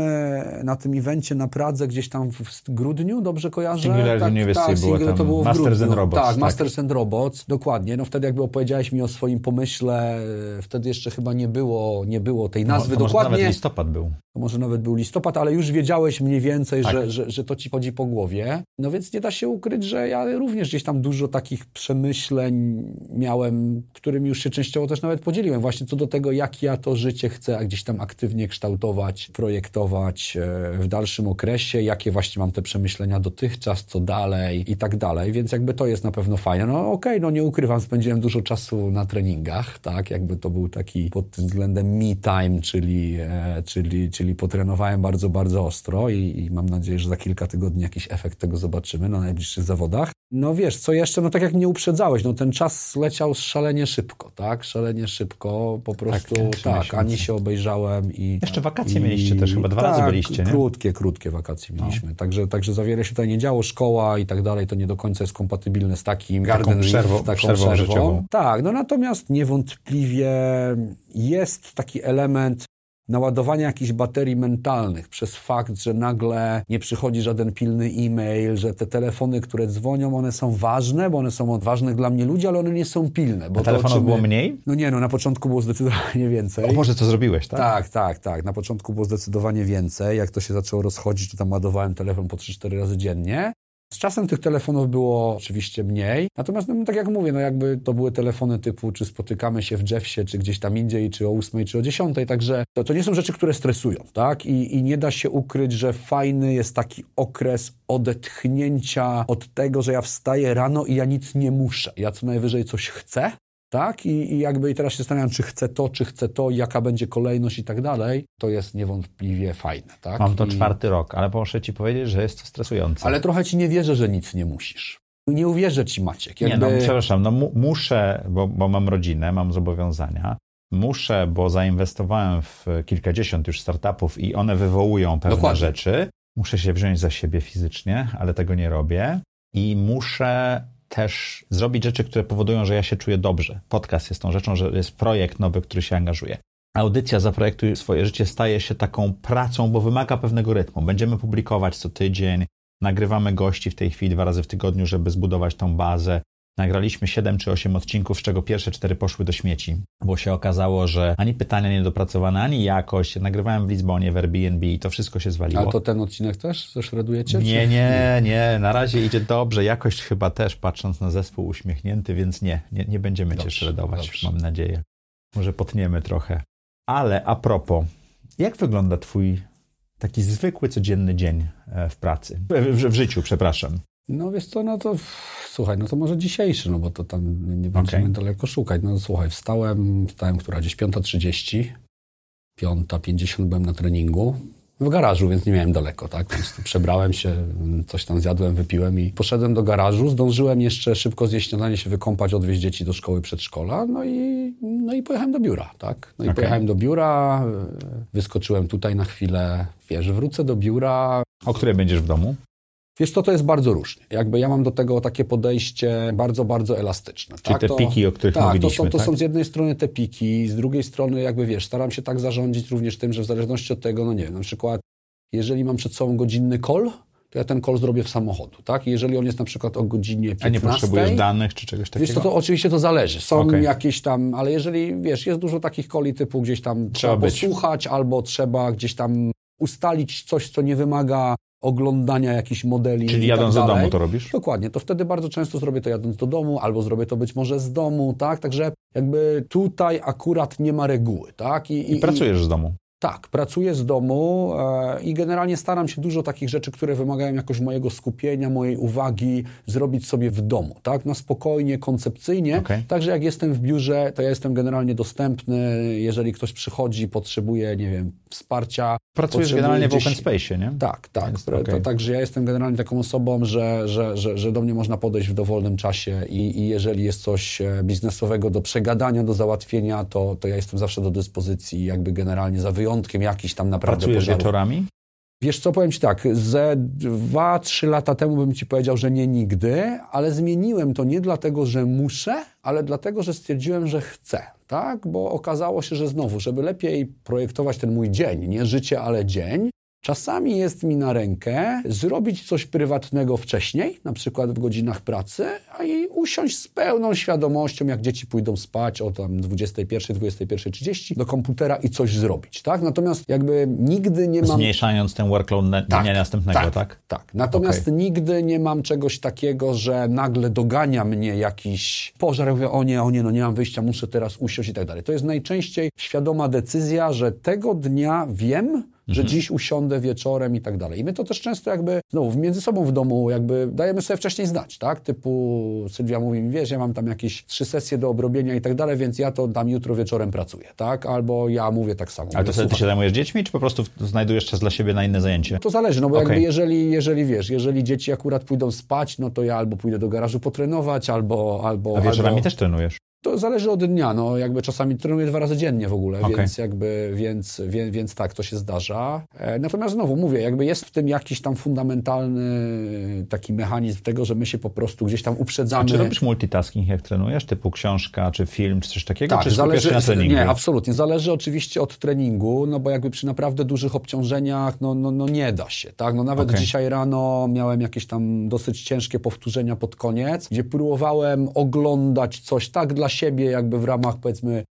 na tym evencie na Pradze gdzieś tam w grudniu, dobrze kojarzę? Singular tak, University tak, było tam, to było Masters and Robots. Tak, tak, Masters and Robots, dokładnie. No wtedy jakby opowiedziałeś mi o swoim pomyśle, wtedy jeszcze chyba nie było, nie było tej no, nazwy no, dokładnie. Może nawet listopad był. To może nawet był listopad, ale już wiedziałeś mniej więcej, tak. że, że, że to ci chodzi po głowie. No więc nie da się ukryć, że ja również gdzieś tam dużo takich przemyśleń miałem, którymi już się częściowo też nawet podzieliłem, właśnie co do tego, jak ja to życie chcę gdzieś tam aktywnie kształtować, projektować e, w dalszym okresie, jakie właśnie mam te przemyślenia dotychczas, co dalej i tak dalej, więc jakby to jest na pewno fajne. No okej, okay, no nie ukrywam, spędziłem dużo czasu na treningach, tak, jakby to był taki pod tym względem me time, czyli, e, czyli, czyli potrenowałem bardzo, bardzo ostro i, i mam nadzieję, że za kilka tygodni jakiś efekt tego zobaczymy na najbliższych zawodach. No wiesz, co jeszcze, no tak jak mnie uprzedzałeś, no ten czas leciał szalenie szybko, tak? Szalenie szybko, po tak, prostu tak, tak ani się obejrzałem i... Jeszcze wakacje i, mieliście też, chyba dwa tak, razy byliście, nie? krótkie, krótkie wakacje no. mieliśmy, no. także, także za wiele się tutaj nie działo, szkoła i tak dalej, to nie do końca jest kompatybilne z takim garden przerwą, leaf, taką przerwą, przerwą. Tak, no natomiast niewątpliwie jest taki element naładowania jakichś baterii mentalnych przez fakt, że nagle nie przychodzi żaden pilny e-mail, że te telefony, które dzwonią, one są ważne, bo one są ważnych dla mnie ludzi, ale one nie są pilne. Bo A telefonów to, było mniej? No nie, no na początku było zdecydowanie więcej. O Boże, co zrobiłeś, tak? Tak, tak, tak. Na początku było zdecydowanie więcej. Jak to się zaczęło rozchodzić, to tam ładowałem telefon po 3-4 razy dziennie. Z czasem tych telefonów było oczywiście mniej, natomiast no, tak jak mówię, no jakby to były telefony typu, czy spotykamy się w Jeffsie, czy gdzieś tam indziej, czy o 8, czy o 10, także to, to nie są rzeczy, które stresują, tak? I, I nie da się ukryć, że fajny jest taki okres odetchnięcia od tego, że ja wstaję rano i ja nic nie muszę. Ja co najwyżej coś chcę, tak? I, I jakby i teraz się zastanawiam, czy chcę to, czy chcę to, jaka będzie kolejność i tak dalej. To jest niewątpliwie fajne, tak? Mam to I... czwarty rok, ale muszę ci powiedzieć, że jest to stresujące. Ale trochę ci nie wierzę, że nic nie musisz. Nie uwierzę ci, Maciek. Jakby... Nie, no przepraszam, no mu muszę, bo, bo mam rodzinę, mam zobowiązania. Muszę, bo zainwestowałem w kilkadziesiąt już startupów i one wywołują pewne Dokładnie. rzeczy. Muszę się wziąć za siebie fizycznie, ale tego nie robię. I muszę też zrobić rzeczy, które powodują, że ja się czuję dobrze. Podcast jest tą rzeczą, że jest projekt nowy, który się angażuje. Audycja Zaprojektuj swoje życie staje się taką pracą, bo wymaga pewnego rytmu. Będziemy publikować co tydzień, nagrywamy gości w tej chwili dwa razy w tygodniu, żeby zbudować tą bazę. Nagraliśmy 7 czy 8 odcinków, z czego pierwsze 4 poszły do śmieci, bo się okazało, że ani pytania niedopracowane, ani jakość. Nagrywałem w Lizbonie, w Airbnb i to wszystko się zwaliło. Ale to ten odcinek też zeszredujecie? Nie, nie, nie. Na razie idzie dobrze. Jakość chyba też, patrząc na zespół uśmiechnięty, więc nie, nie, nie będziemy dobrze, cię szredować, dobrze. mam nadzieję. Może potniemy trochę. Ale a propos, jak wygląda twój taki zwykły, codzienny dzień e, w pracy? W, w, w życiu, przepraszam. No wiesz co, no to słuchaj, no to może dzisiejszy, no bo to tam nie będziemy okay. daleko szukać. No słuchaj, wstałem, wstałem, która gdzieś 5.30, 5.50 byłem na treningu, w garażu, więc nie miałem daleko, tak? Więc przebrałem się, coś tam zjadłem, wypiłem i poszedłem do garażu. Zdążyłem jeszcze szybko zjeść śniadanie, się wykąpać, odwieźć dzieci do szkoły przedszkola, no i, no i pojechałem do biura, tak? No i okay. pojechałem do biura, wyskoczyłem tutaj na chwilę, wiesz, wrócę do biura. O której będziesz w domu? Wiesz to to jest bardzo różnie. Jakby ja mam do tego takie podejście bardzo, bardzo elastyczne. Czyli tak? te to, piki, o których tak, mówiliśmy. To są, to tak? są z jednej strony te piki, z drugiej strony jakby wiesz, staram się tak zarządzić również tym, że w zależności od tego, no nie wiem, na przykład jeżeli mam przed sobą godzinny call, to ja ten call zrobię w samochodu, tak? Jeżeli on jest na przykład o godzinie 15... A nie potrzebujesz danych czy czegoś takiego? Wiesz, to, to oczywiście to zależy. Są okay. jakieś tam, ale jeżeli, wiesz, jest dużo takich coli typu gdzieś tam trzeba, trzeba posłuchać albo trzeba gdzieś tam ustalić coś, co nie wymaga oglądania jakichś modeli. Czyli jadąc tak do domu to robisz? Dokładnie. To wtedy bardzo często zrobię to jadąc do domu, albo zrobię to być może z domu, tak? Także jakby tutaj akurat nie ma reguły, tak? I, i, I pracujesz z domu? Tak, pracuję z domu e, i generalnie staram się dużo takich rzeczy, które wymagają jakoś mojego skupienia, mojej uwagi, zrobić sobie w domu, tak? Na spokojnie, koncepcyjnie. Okay. Także jak jestem w biurze, to ja jestem generalnie dostępny. Jeżeli ktoś przychodzi, potrzebuje, nie wiem, wsparcia. Pracujesz generalnie gdzieś... w open space, nie? Tak, tak. okay. Także ja jestem generalnie taką osobą, że, że, że, że do mnie można podejść w dowolnym czasie i, i jeżeli jest coś e, biznesowego do przegadania, do załatwienia, to, to ja jestem zawsze do dyspozycji jakby generalnie za wyjątkiem wyjątkiem jakiś tam naprawdę Pracujesz pożarów. wieczorami? Wiesz co, powiem Ci tak, ze dwa, trzy lata temu bym Ci powiedział, że nie nigdy, ale zmieniłem to nie dlatego, że muszę, ale dlatego, że stwierdziłem, że chcę, tak? Bo okazało się, że znowu, żeby lepiej projektować ten mój dzień, nie życie, ale dzień, Czasami jest mi na rękę zrobić coś prywatnego wcześniej, na przykład w godzinach pracy, a i usiąść z pełną świadomością, jak dzieci pójdą spać o tam 21, 21.30 do komputera i coś zrobić, tak? Natomiast jakby nigdy nie mam... Zmniejszając ten workload na tak, dnia następnego, tak? Tak, tak. Natomiast okay. nigdy nie mam czegoś takiego, że nagle dogania mnie jakiś pożar, ja mówię, o nie, o nie, no nie mam wyjścia, muszę teraz usiąść i tak dalej. To jest najczęściej świadoma decyzja, że tego dnia wiem, że mhm. dziś usiądę wieczorem i tak dalej. I my to też często jakby, znowu, między sobą w domu jakby dajemy sobie wcześniej znać, tak? Typu Sylwia mówi mi, wiesz, ja mam tam jakieś trzy sesje do obrobienia i tak dalej, więc ja to tam jutro wieczorem pracuję, tak? Albo ja mówię tak samo. Ale to wtedy ty się zajmujesz dziećmi, czy po prostu znajdujesz czas dla siebie na inne zajęcie? To zależy, no bo okay. jakby jeżeli, jeżeli wiesz, jeżeli dzieci akurat pójdą spać, no to ja albo pójdę do garażu potrenować, albo... albo A wieczorami albo... też trenujesz? To zależy od dnia, no jakby czasami trenuję dwa razy dziennie w ogóle, okay. więc jakby, więc, więc, więc tak, to się zdarza. E, natomiast znowu mówię, jakby jest w tym jakiś tam fundamentalny taki mechanizm tego, że my się po prostu gdzieś tam uprzedzamy. A czy robisz multitasking jak trenujesz, typu książka, czy film, czy coś takiego, tak, czy zależy, na treningu? Nie, absolutnie. Zależy oczywiście od treningu, no bo jakby przy naprawdę dużych obciążeniach, no, no, no nie da się, tak? No nawet okay. dzisiaj rano miałem jakieś tam dosyć ciężkie powtórzenia pod koniec, gdzie próbowałem oglądać coś tak dla siebie, jakby w ramach powiedzmy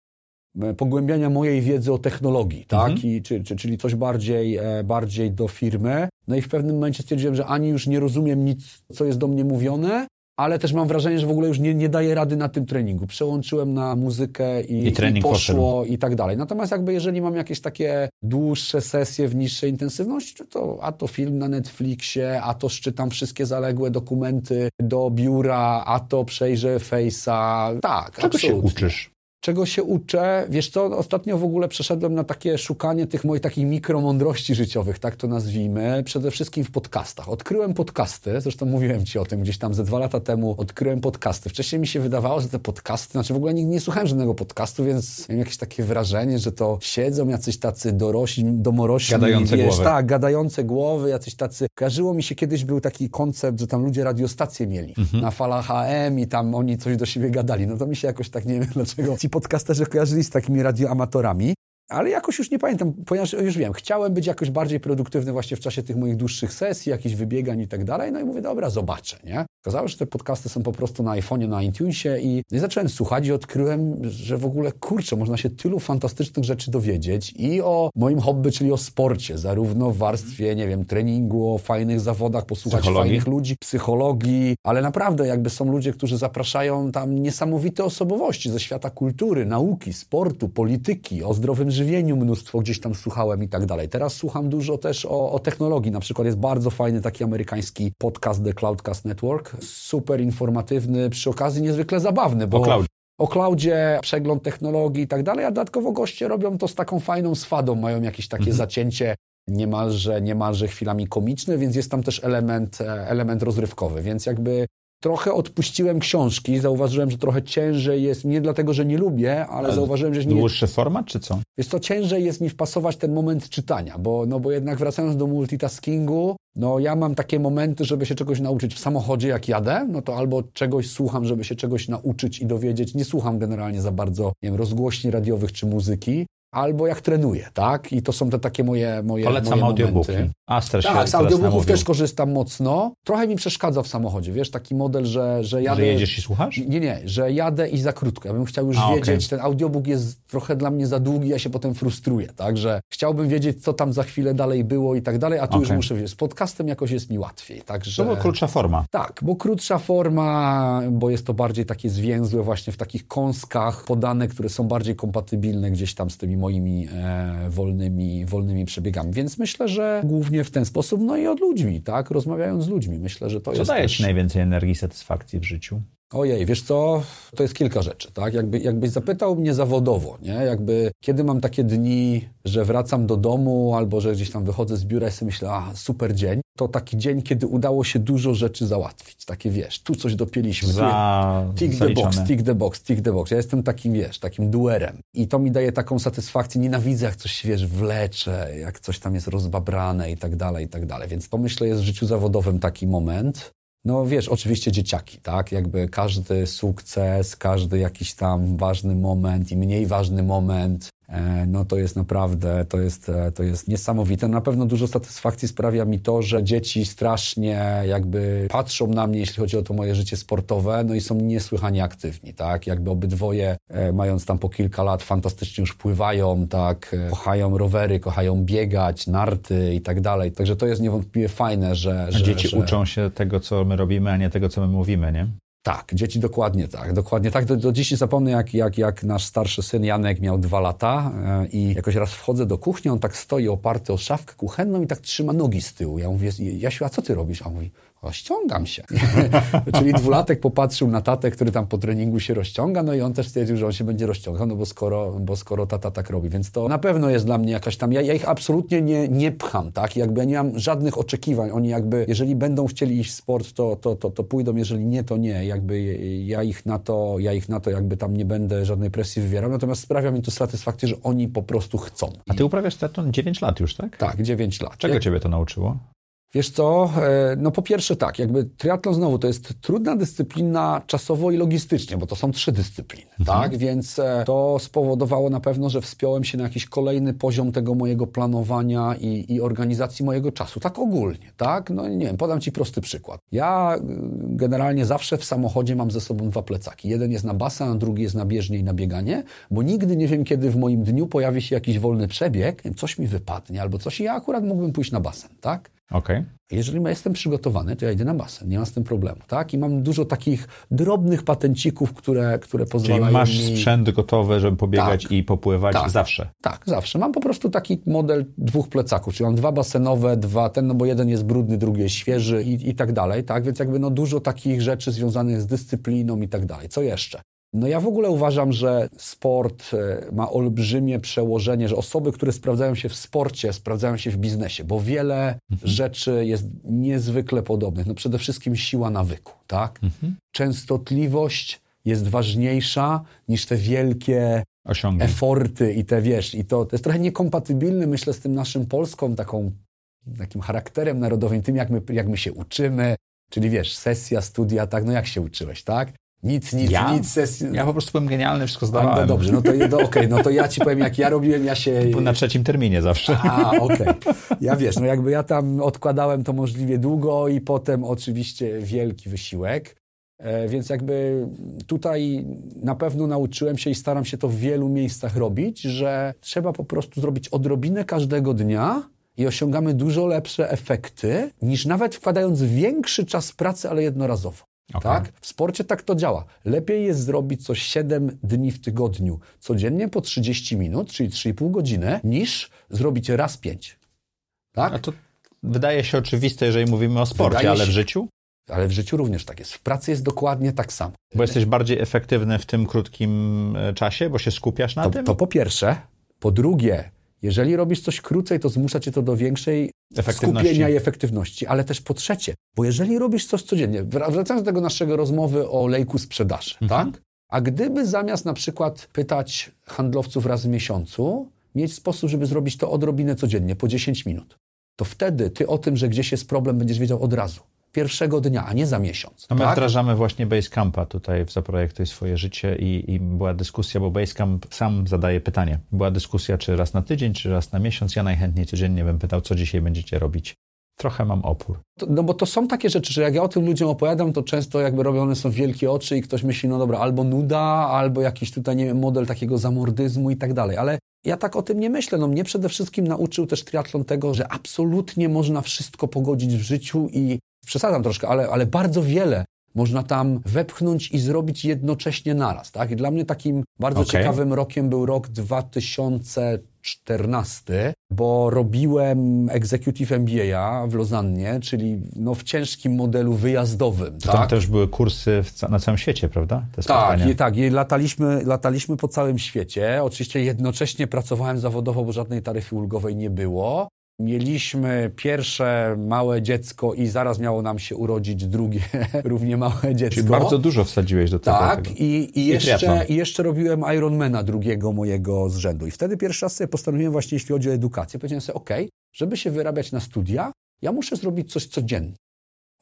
pogłębiania mojej wiedzy o technologii, tak? Mhm. I, czy, czy, czyli coś bardziej, e, bardziej do firmy. No i w pewnym momencie stwierdziłem, że ani już nie rozumiem nic, co jest do mnie mówione, ale też mam wrażenie, że w ogóle już nie, nie daję rady na tym treningu. Przełączyłem na muzykę i, I, i poszło poszedł. i tak dalej. Natomiast jakby jeżeli mam jakieś takie dłuższe sesje w niższej intensywności, to a to film na Netflixie, a to szczytam wszystkie zaległe dokumenty do biura, a to przejrzę Face'a. Tak, Czego absolutnie. się uczysz? Czego się uczę. Wiesz co, ostatnio w ogóle przeszedłem na takie szukanie tych moich takich mikromądrości życiowych, tak to nazwijmy, przede wszystkim w podcastach. Odkryłem podcasty, zresztą mówiłem Ci o tym gdzieś tam ze dwa lata temu, odkryłem podcasty. Wcześniej mi się wydawało, że te podcasty, znaczy w ogóle nigdy nie słuchałem żadnego podcastu, więc miałem jakieś takie wrażenie, że to siedzą jacyś tacy dorośli, domorośli. Gadające wiesz, głowy. Tak, gadające głowy, jacyś tacy. Kojarzyło mi się kiedyś był taki koncept, że tam ludzie radiostacje mieli mhm. na falach AM i tam oni coś do siebie gadali. No to mi się jakoś tak, nie wiem dlaczego, podcasterzy kojarzyli z takimi radioamatorami. Ale jakoś już nie pamiętam, ponieważ już wiem, chciałem być jakoś bardziej produktywny właśnie w czasie tych moich dłuższych sesji, jakichś wybiegań i tak dalej. No i mówię, dobra, zobaczę, nie? Okazało się, że te podcasty są po prostu na iPhone'ie, na iTunesie i, i zacząłem słuchać i odkryłem, że w ogóle, kurczę, można się tylu fantastycznych rzeczy dowiedzieć i o moim hobby, czyli o sporcie, zarówno w warstwie, nie wiem, treningu, o fajnych zawodach, posłuchać Psychologii. fajnych ludzi, psychologii, ale naprawdę jakby są ludzie, którzy zapraszają tam niesamowite osobowości ze świata kultury, nauki, sportu, polityki, o zdrowym żywieniu mnóstwo gdzieś tam słuchałem i tak dalej. Teraz słucham dużo też o, o technologii, na przykład jest bardzo fajny taki amerykański podcast The Cloudcast Network, super informatywny, przy okazji niezwykle zabawny, bo O cloudzie. o cloudzie, przegląd technologii i tak dalej, a dodatkowo goście robią to z taką fajną swadą, mają jakieś takie zacięcie niemalże, niemalże chwilami komiczne, więc jest tam też element, e, element rozrywkowy, więc jakby trochę odpuściłem książki, zauważyłem, że trochę ciężej jest, nie dlatego, że nie lubię, ale Ale zauważyłem, że nie, Dłuższy format, czy co? jest to ciężej jest mi wpasować ten moment czytania, bo, no bo jednak wracając do multitaskingu, no ja mam takie momenty, żeby się czegoś nauczyć w samochodzie, jak jadę, no to albo czegoś słucham, żeby się czegoś nauczyć i dowiedzieć. Nie słucham generalnie za bardzo, nie wiem, rozgłośni radiowych czy muzyki, albo jak trenuję, tak? I to są te takie moje, moje, Polecam moje audiobooki. Aster się Tak, z audiobooków też korzystam mocno. Trochę mi przeszkadza w samochodzie, wiesz, taki model, że, że jadę... Że jedziesz i słuchasz? Nie, nie, że jadę i za krótko. Ja bym chciał już A, wiedzieć, ten audiobook jest trochę dla mnie za długi, ja się potem frustruję, tak, że chciałbym wiedzieć, co tam za chwilę dalej było i tak dalej, a tu już Okej. muszę wiedzieć. Z podcastem jakoś jest mi łatwiej, także... To była krótsza forma. Tak, bo krótsza forma, bo jest to bardziej takie zwięzłe właśnie w takich kąskach podane, które są bardziej kompatybilne gdzieś tam z tymi moimi e, wolnymi, wolnymi przebiegami. Więc myślę, że głównie w ten sposób, no i od ludźmi, tak, rozmawiając z ludźmi. Myślę, że to Co jest daje też... ci najwięcej energii i satysfakcji w życiu? Ojej, wiesz co, to jest kilka rzeczy, tak? Jakby, jakbyś zapytał mnie zawodowo, nie? Jakby, kiedy mam takie dni, że wracam do domu albo że gdzieś tam wychodzę z biura i sobie myślę, a super dzień, to taki dzień, kiedy udało się dużo rzeczy załatwić. Takie, wiesz, tu coś dopięliśmy, Za Tick the box, tick the box, tick the box. Ja jestem takim, wiesz, takim duerem. I to mi daje taką satysfakcję. Nienawidzę, jak coś się, wiesz, wlecze, jak coś tam jest rozbabrane i tak dalej, i tak dalej. Więc to, myślę, jest w życiu zawodowym taki moment. No wiesz, oczywiście dzieciaki, tak? Jakby każdy sukces, każdy jakiś tam ważny moment i mniej ważny moment, no to jest naprawdę, to jest, e, to jest niesamowite. Na pewno dużo satysfakcji sprawia mi to, że dzieci strasznie jakby patrzą na mnie, jeśli chodzi o to moje życie sportowe, no i są niesłychanie aktywni, tak? Jakby obydwoje, e, mając tam po kilka lat, fantastycznie już pływają, tak? E, Kochają rowery, kochają biegać, narty i tak dalej. Także to jest niewątpliwie fajne, że... Że dzieci że... uczą się tego, co my robimy, a nie tego, co my mówimy, nie? Tak, dzieci dokładnie tak, dokładnie tak. Do, do dziś nie zapomnę, jak, jak, jak nasz starszy syn Janek miał dwa lata e, i jakoś raz wchodzę do kuchni, on tak stoi oparty o szafkę kuchenną i tak trzyma nogi z tyłu. Ja mówię, Jasiu, a co ty robisz? A on mówi, o, ściągam się. Czyli dwulatek popatrzył na tatę, który tam po treningu się rozciąga, no i on też stwierdził, że on się będzie rozciągał, no bo skoro, bo skoro tata tak robi. Więc to na pewno jest dla mnie jakaś tam, ja, ja ich absolutnie nie, nie pcham, tak? Jakby ja nie mam żadnych oczekiwań. Oni jakby, jeżeli będą chcieli iść w sport, to, to, to, to pójdą, jeżeli nie, to nie. Jakby ja ich na to, ja ich na to jakby tam nie będę żadnej presji wywierał, natomiast sprawia mi to satysfakcję, że oni po prostu chcą. A ty uprawiasz triatlon 9 lat już, tak? Tak, 9 lat. Czego Jak- ciebie to nauczyło? Wiesz co, e, no po pierwsze tak, jakby triatlon znowu to jest trudna dyscyplina czasowo i logistycznie, bo to są trzy dyscypliny, tak? Więc e, to spowodowało na pewno, że wspiąłem się na jakiś kolejny poziom tego mojego planowania i, i organizacji mojego czasu, tak ogólnie, tak? No nie wiem, podam Ci prosty przykład. Ja y, generalnie zawsze w samochodzie mam ze sobą dwa plecaki. Jeden jest na basen, a drugi jest na bieżnię i na bieganie, bo nigdy nie wiem, kiedy w moim dniu pojawi się jakiś wolny przebieg, coś mi wypadnie albo coś i ja akurat mógłbym pójść na basen, tak? Okej. Jeżeli jestem przygotowany, to ja idę na basen, nie ma z tym problemu, tak? I mam dużo takich drobnych patencików, które, które Czyli pozwalają masz mi... sprzęt gotowy, żeby pobiegać Tak. i popływać Tak. zawsze. Tak, zawsze. Mam po prostu taki model dwóch plecaków, czyli mam dwa basenowe, dwa ten, no bo jeden jest brudny, drugi jest świeży i, i tak dalej, tak? Więc jakby no dużo takich rzeczy związanych z dyscypliną i tak dalej. Co jeszcze? No ja w ogóle uważam, że sport e, ma olbrzymie przełożenie, że osoby, które sprawdzają się w sporcie, sprawdzają się w biznesie, bo wiele rzeczy jest niezwykle podobnych. No przede wszystkim siła nawyku, tak? Częstotliwość jest ważniejsza niż te wielkie Osiągnij. eforty i te, wiesz, i to, to jest trochę niekompatybilne, myślę, z tym naszym polską taką, takim charakterem narodowym, tym, jak my, jak my się uczymy, czyli wiesz, sesja, studia, tak, no jak się uczyłeś, tak? Nic, nic, Ja? nic. Sesji... Ja po prostu byłem genialny, wszystko A, zdawałem. no dobrze, no to, no, okej, no to ja ci powiem, jak ja robiłem, ja się... Na trzecim terminie zawsze. A, okej. Ja wiesz, no jakby ja tam odkładałem to możliwie długo i potem oczywiście wielki wysiłek. E, Więc jakby tutaj na pewno nauczyłem się i staram się to w wielu miejscach robić, że trzeba po prostu zrobić odrobinę każdego dnia i osiągamy dużo lepsze efekty, niż nawet wkładając większy czas pracy, ale jednorazowo. Okej. Tak? W sporcie tak to działa. Lepiej jest zrobić coś 7 dni w tygodniu, codziennie po 30 minut, czyli 3,5 godziny, niż zrobić raz 5. Tak? A to wydaje się oczywiste, jeżeli mówimy o sporcie, Wydaje ale w się- życiu? Ale w życiu również tak jest. W pracy jest dokładnie tak samo. Bo jesteś bardziej efektywny w tym krótkim e, czasie, bo się skupiasz na To, tym? to po pierwsze. Po drugie, jeżeli robisz coś krócej, to zmusza cię to do większej skupienia i efektywności. Ale też po trzecie, bo jeżeli robisz coś codziennie, wra- wracając do tego naszego rozmowy o lejku sprzedaży, Mhm. tak? A gdyby zamiast na przykład pytać handlowców raz w miesiącu, mieć sposób, żeby zrobić to odrobinę codziennie, po 10 minut, to wtedy ty o tym, że gdzieś jest problem, będziesz wiedział od razu. Pierwszego dnia, a nie za miesiąc. No my tak? wdrażamy właśnie Basecampa tutaj w Zaprojektuj swoje życie i, i była dyskusja, bo Basecamp sam zadaje pytanie. Była dyskusja, czy raz na tydzień, czy raz na miesiąc. Ja najchętniej codziennie bym pytał, co dzisiaj będziecie robić. Trochę mam opór. No bo to są takie rzeczy, że jak ja o tym ludziom opowiadam, to często jakby robione są wielkie oczy i ktoś myśli, no dobra, albo nuda, albo jakiś tutaj, nie wiem, model takiego zamordyzmu i tak dalej. Ale ja tak o tym nie myślę. No mnie przede wszystkim nauczył też triatlon tego, że absolutnie można wszystko pogodzić w życiu i przesadzam troszkę, ale, ale bardzo wiele można tam wepchnąć i zrobić jednocześnie naraz. Tak? I dla mnie takim bardzo Okej. ciekawym rokiem był rok 2014, bo robiłem Executive MBA w Lozannie, czyli no, w ciężkim modelu wyjazdowym. Tam Tak? też były kursy ca- na całym świecie, prawda? Te Tak, i, tak. I lataliśmy, lataliśmy po całym świecie. Oczywiście jednocześnie pracowałem zawodowo, bo żadnej taryfy ulgowej nie było. Mieliśmy pierwsze małe dziecko i zaraz miało nam się urodzić drugie równie małe dziecko. Czyli bardzo dużo wsadziłeś do tego. Tak, tego. i, i, jeszcze, i jeszcze robiłem Ironmana drugiego mojego z rzędu. I wtedy pierwszy raz sobie postanowiłem właśnie, jeśli chodzi o edukację, powiedziałem sobie, ok, żeby się wyrabiać na studia, ja muszę zrobić coś codziennie.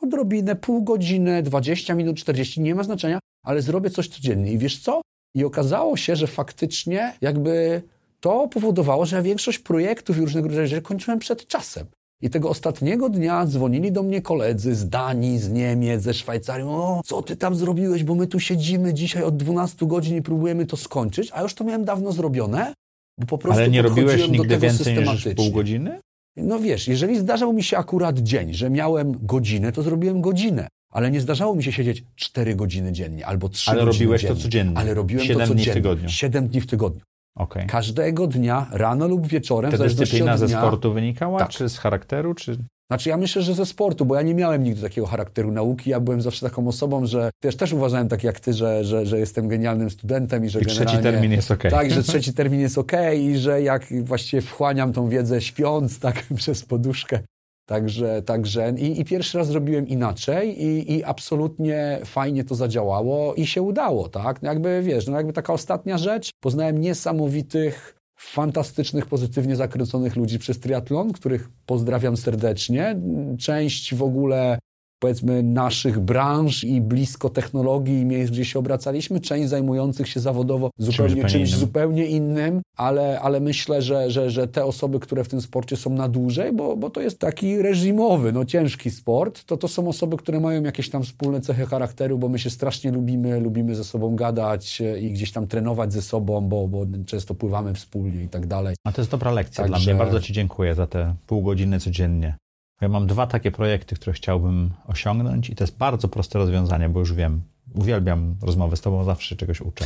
Odrobinę, pół godziny, 20 minut, 40, nie ma znaczenia, ale zrobię coś codziennie. I wiesz co? I okazało się, że faktycznie jakby to powodowało, że ja większość projektów i rodzaju rzeczy kończyłem przed czasem. I tego ostatniego dnia dzwonili do mnie koledzy z Danii, z Niemiec, ze Szwajcarii. O, co ty tam zrobiłeś, bo my tu siedzimy dzisiaj od 12 godzin i próbujemy to skończyć, a już to miałem dawno zrobione, bo po prostu Ale nie robiłeś nigdy tego więcej niż pół godziny? No wiesz, jeżeli zdarzał mi się akurat dzień, że miałem godzinę, to zrobiłem godzinę. Ale nie zdarzało mi się siedzieć 4 godziny dziennie albo 3 Ale godziny robiłeś to dziennie. codziennie. Ale robiłem Siedem to dni w codziennie. tygodniu. 7 dni w tygodniu. Okej. Każdego dnia, rano lub wieczorem, Ta dyscyplina ze dnia. sportu wynikała, Tak. czy z charakteru, czy... Znaczy ja myślę, że ze sportu, bo ja nie miałem nigdy takiego charakteru nauki. Ja byłem zawsze taką osobą, że wiesz, też uważałem tak jak ty, że, że, że jestem genialnym studentem i że I trzeci termin jest okej. Tak, że trzeci termin jest okej i że jak właściwie wchłaniam tą wiedzę śpiąc, tak, przez poduszkę. Także, także i, i pierwszy raz zrobiłem inaczej i, i absolutnie fajnie to zadziałało i się udało, tak? No Jakby, wiesz, no jakby taka ostatnia rzecz, poznałem niesamowitych, fantastycznych, pozytywnie zakręconych ludzi przez triatlon, których pozdrawiam serdecznie. Część w ogóle powiedzmy naszych branż i blisko technologii i miejsc, gdzie się obracaliśmy, część zajmujących się zawodowo zupełnie zupełnie czymś innym. zupełnie innym, ale, ale myślę, że, że, że te osoby, które w tym sporcie są na dłużej, bo, bo to jest taki reżimowy, no ciężki sport, to to są osoby, które mają jakieś tam wspólne cechy charakteru, bo my się strasznie lubimy, lubimy ze sobą gadać e, i gdzieś tam trenować ze sobą, bo, bo często pływamy wspólnie i tak dalej. A to jest dobra lekcja dla mnie. Bardzo Ci dziękuję za te pół godziny codziennie. Ja mam dwa takie projekty, które chciałbym osiągnąć i to jest bardzo proste rozwiązanie, bo już wiem. Uwielbiam rozmowy z Tobą, zawsze czegoś uczę.